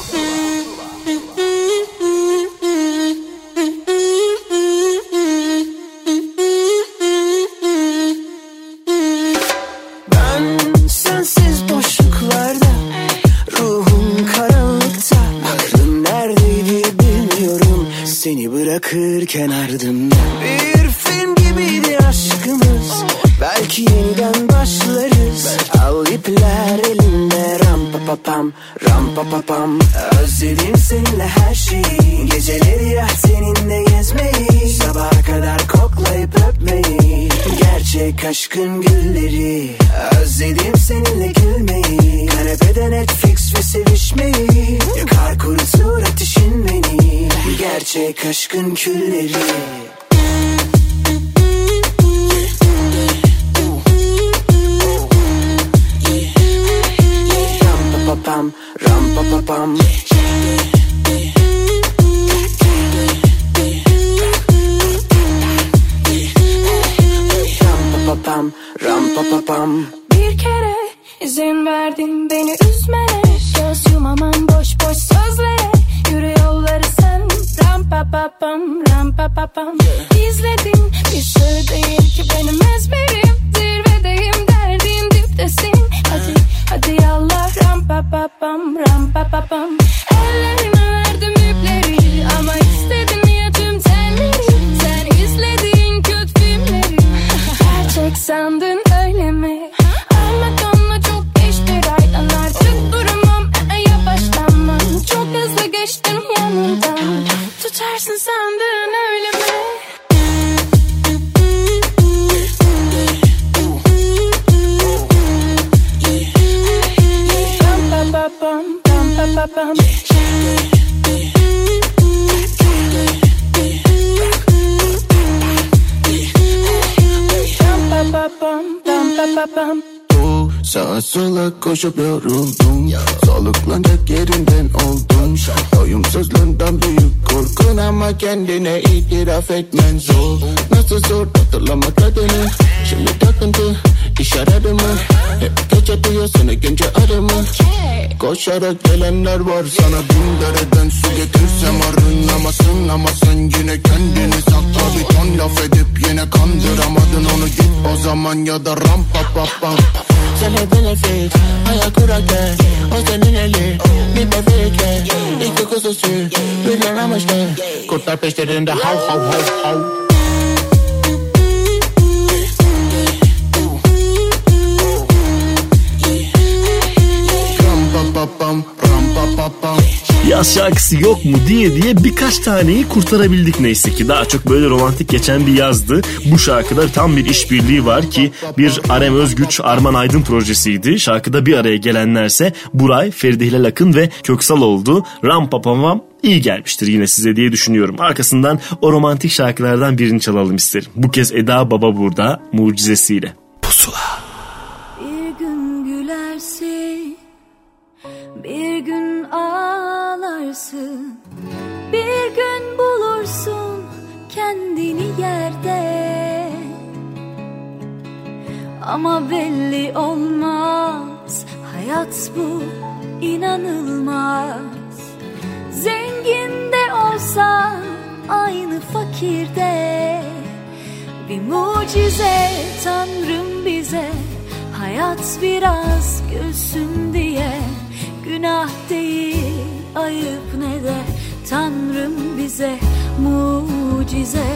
bırakırken ardımda Bir film gibiydi aşkımız. Belki yeniden başlarız. Al ipler elimde Ram pa pa pam Ram pa pa pam. Özledim seninle her şeyi. Geceleri ya seninle gezmeyi. Sabaha kadar koklayıp öpmeyi Gerçek aşkın gülleri Özledim seninle gülmeyi. Kanepede Netflix ve sevişmeyi Yakar kurutur ateşin beni. Gerçek aşkın külleri. Ram pa pa pam, ram pa pa pam. Pa pa pam, ram pa pa pam. Bir kere izin verdin beni üzmene. Göz yumamam boş boş sözlere. Yürü yolları sen Ram pa pa pam ram pa pa pam İzledin bir sır değil ki benim ezberim. Zirvedeyim derdin diptesin. Hadi hadi yallah ram pa pa pam ram pa pa pam Ellerime verdim ipleri Ama istedin Gerçek sandın öyle mi? Anlatanla çok geçti raydan Artık duramam e, yavaşlanmam Çok hızlı geçtim yanından Tutarsın sandın öyle mi? Pam pam pam pam pam pam pam pam pam pam pam Sağa sola koşup yoruldum. Soluklanacak yerinden oldum. Doyumsuzluğundan büyük korkun ama kendine itiraf etmen zor. Nasıl zor hatırlamak adını Şimdi takıntı iş aradı mı? Hep gece duyuyor seni günce arımı Koşarak gelenler var sana bin dereden su getirsem arınamasın Ama sen yine kendini sakla. Bir ton laf edip yine kandıramadın onu git o zaman ya da ram pa pa. Pam Sen hep benefit Hayal kurarken O senin eli. Bir bebekle İki kuzusu Birden amaçlı Kurtlar peşlerinde hav hav hav hav Yaz şarkısı yok mu diye diye birkaç taneyi kurtarabildik neyse ki. Daha çok böyle romantik geçen bir yazdı. Bu şarkıda tam bir işbirliği var ki bir Arem Özgüç Arman Aydın projesiydi. Şarkıda bir araya gelenlerse Buray, Feride Hilal Akın ve Köksal oldu. Ram papamam iyi gelmiştir yine size diye düşünüyorum. Arkasından o romantik şarkılardan birini çalalım isterim. Bu kez Eda Baba burada mucizesiyle. Kendini yerde. Ama belli olmaz, hayat bu inanılmaz. Zengin de olsa aynı fakirde. Bir mucize Tanrım bize Hayat biraz gülsün diye Günah değil ayıp ne de Tanrım bize mucize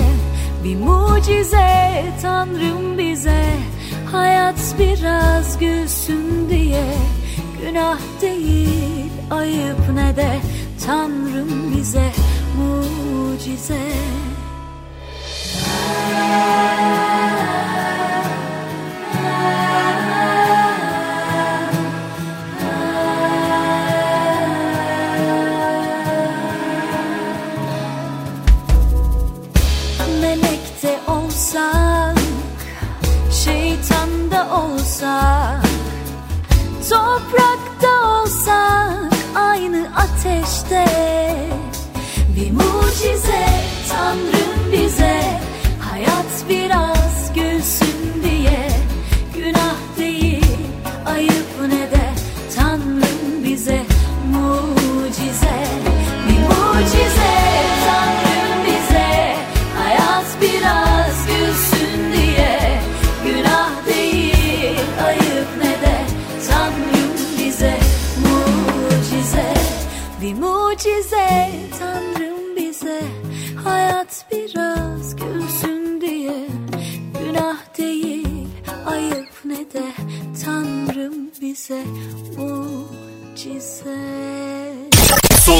Bir mucize. Tanrım bize Hayat biraz gülsün diye. Günah değil ayıp ne de. Tanrım bize mucize. Melekte ateşte. Bir mucize Tanrım bize, hayat biraz gülsün diye.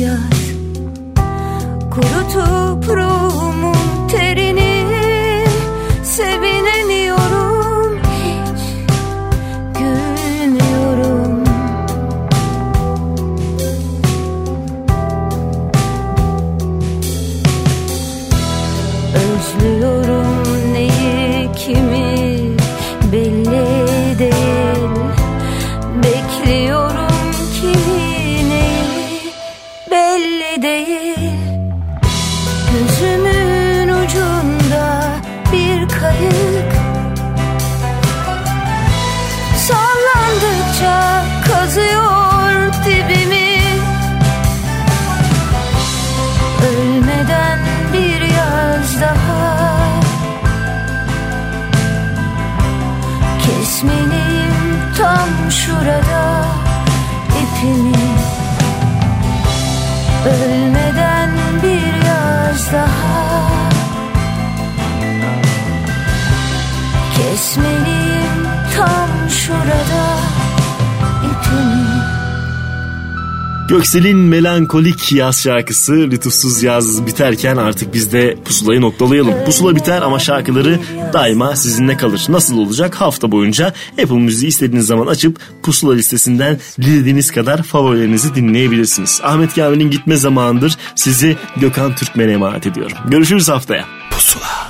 Yeah. Aksel'in melankolik yaz şarkısı lütufsuz yaz biterken artık biz de pusulayı noktalayalım. Pusula biter ama şarkıları daima sizinle kalır. Nasıl olacak? Hafta boyunca Apple Müziği istediğiniz zaman açıp pusula listesinden dilediğiniz kadar favorilerinizi dinleyebilirsiniz. Ahmet Kamil'in gitme zamanıdır. Sizi Gökhan Türkmen'e emanet ediyorum. Görüşürüz haftaya. Pusula.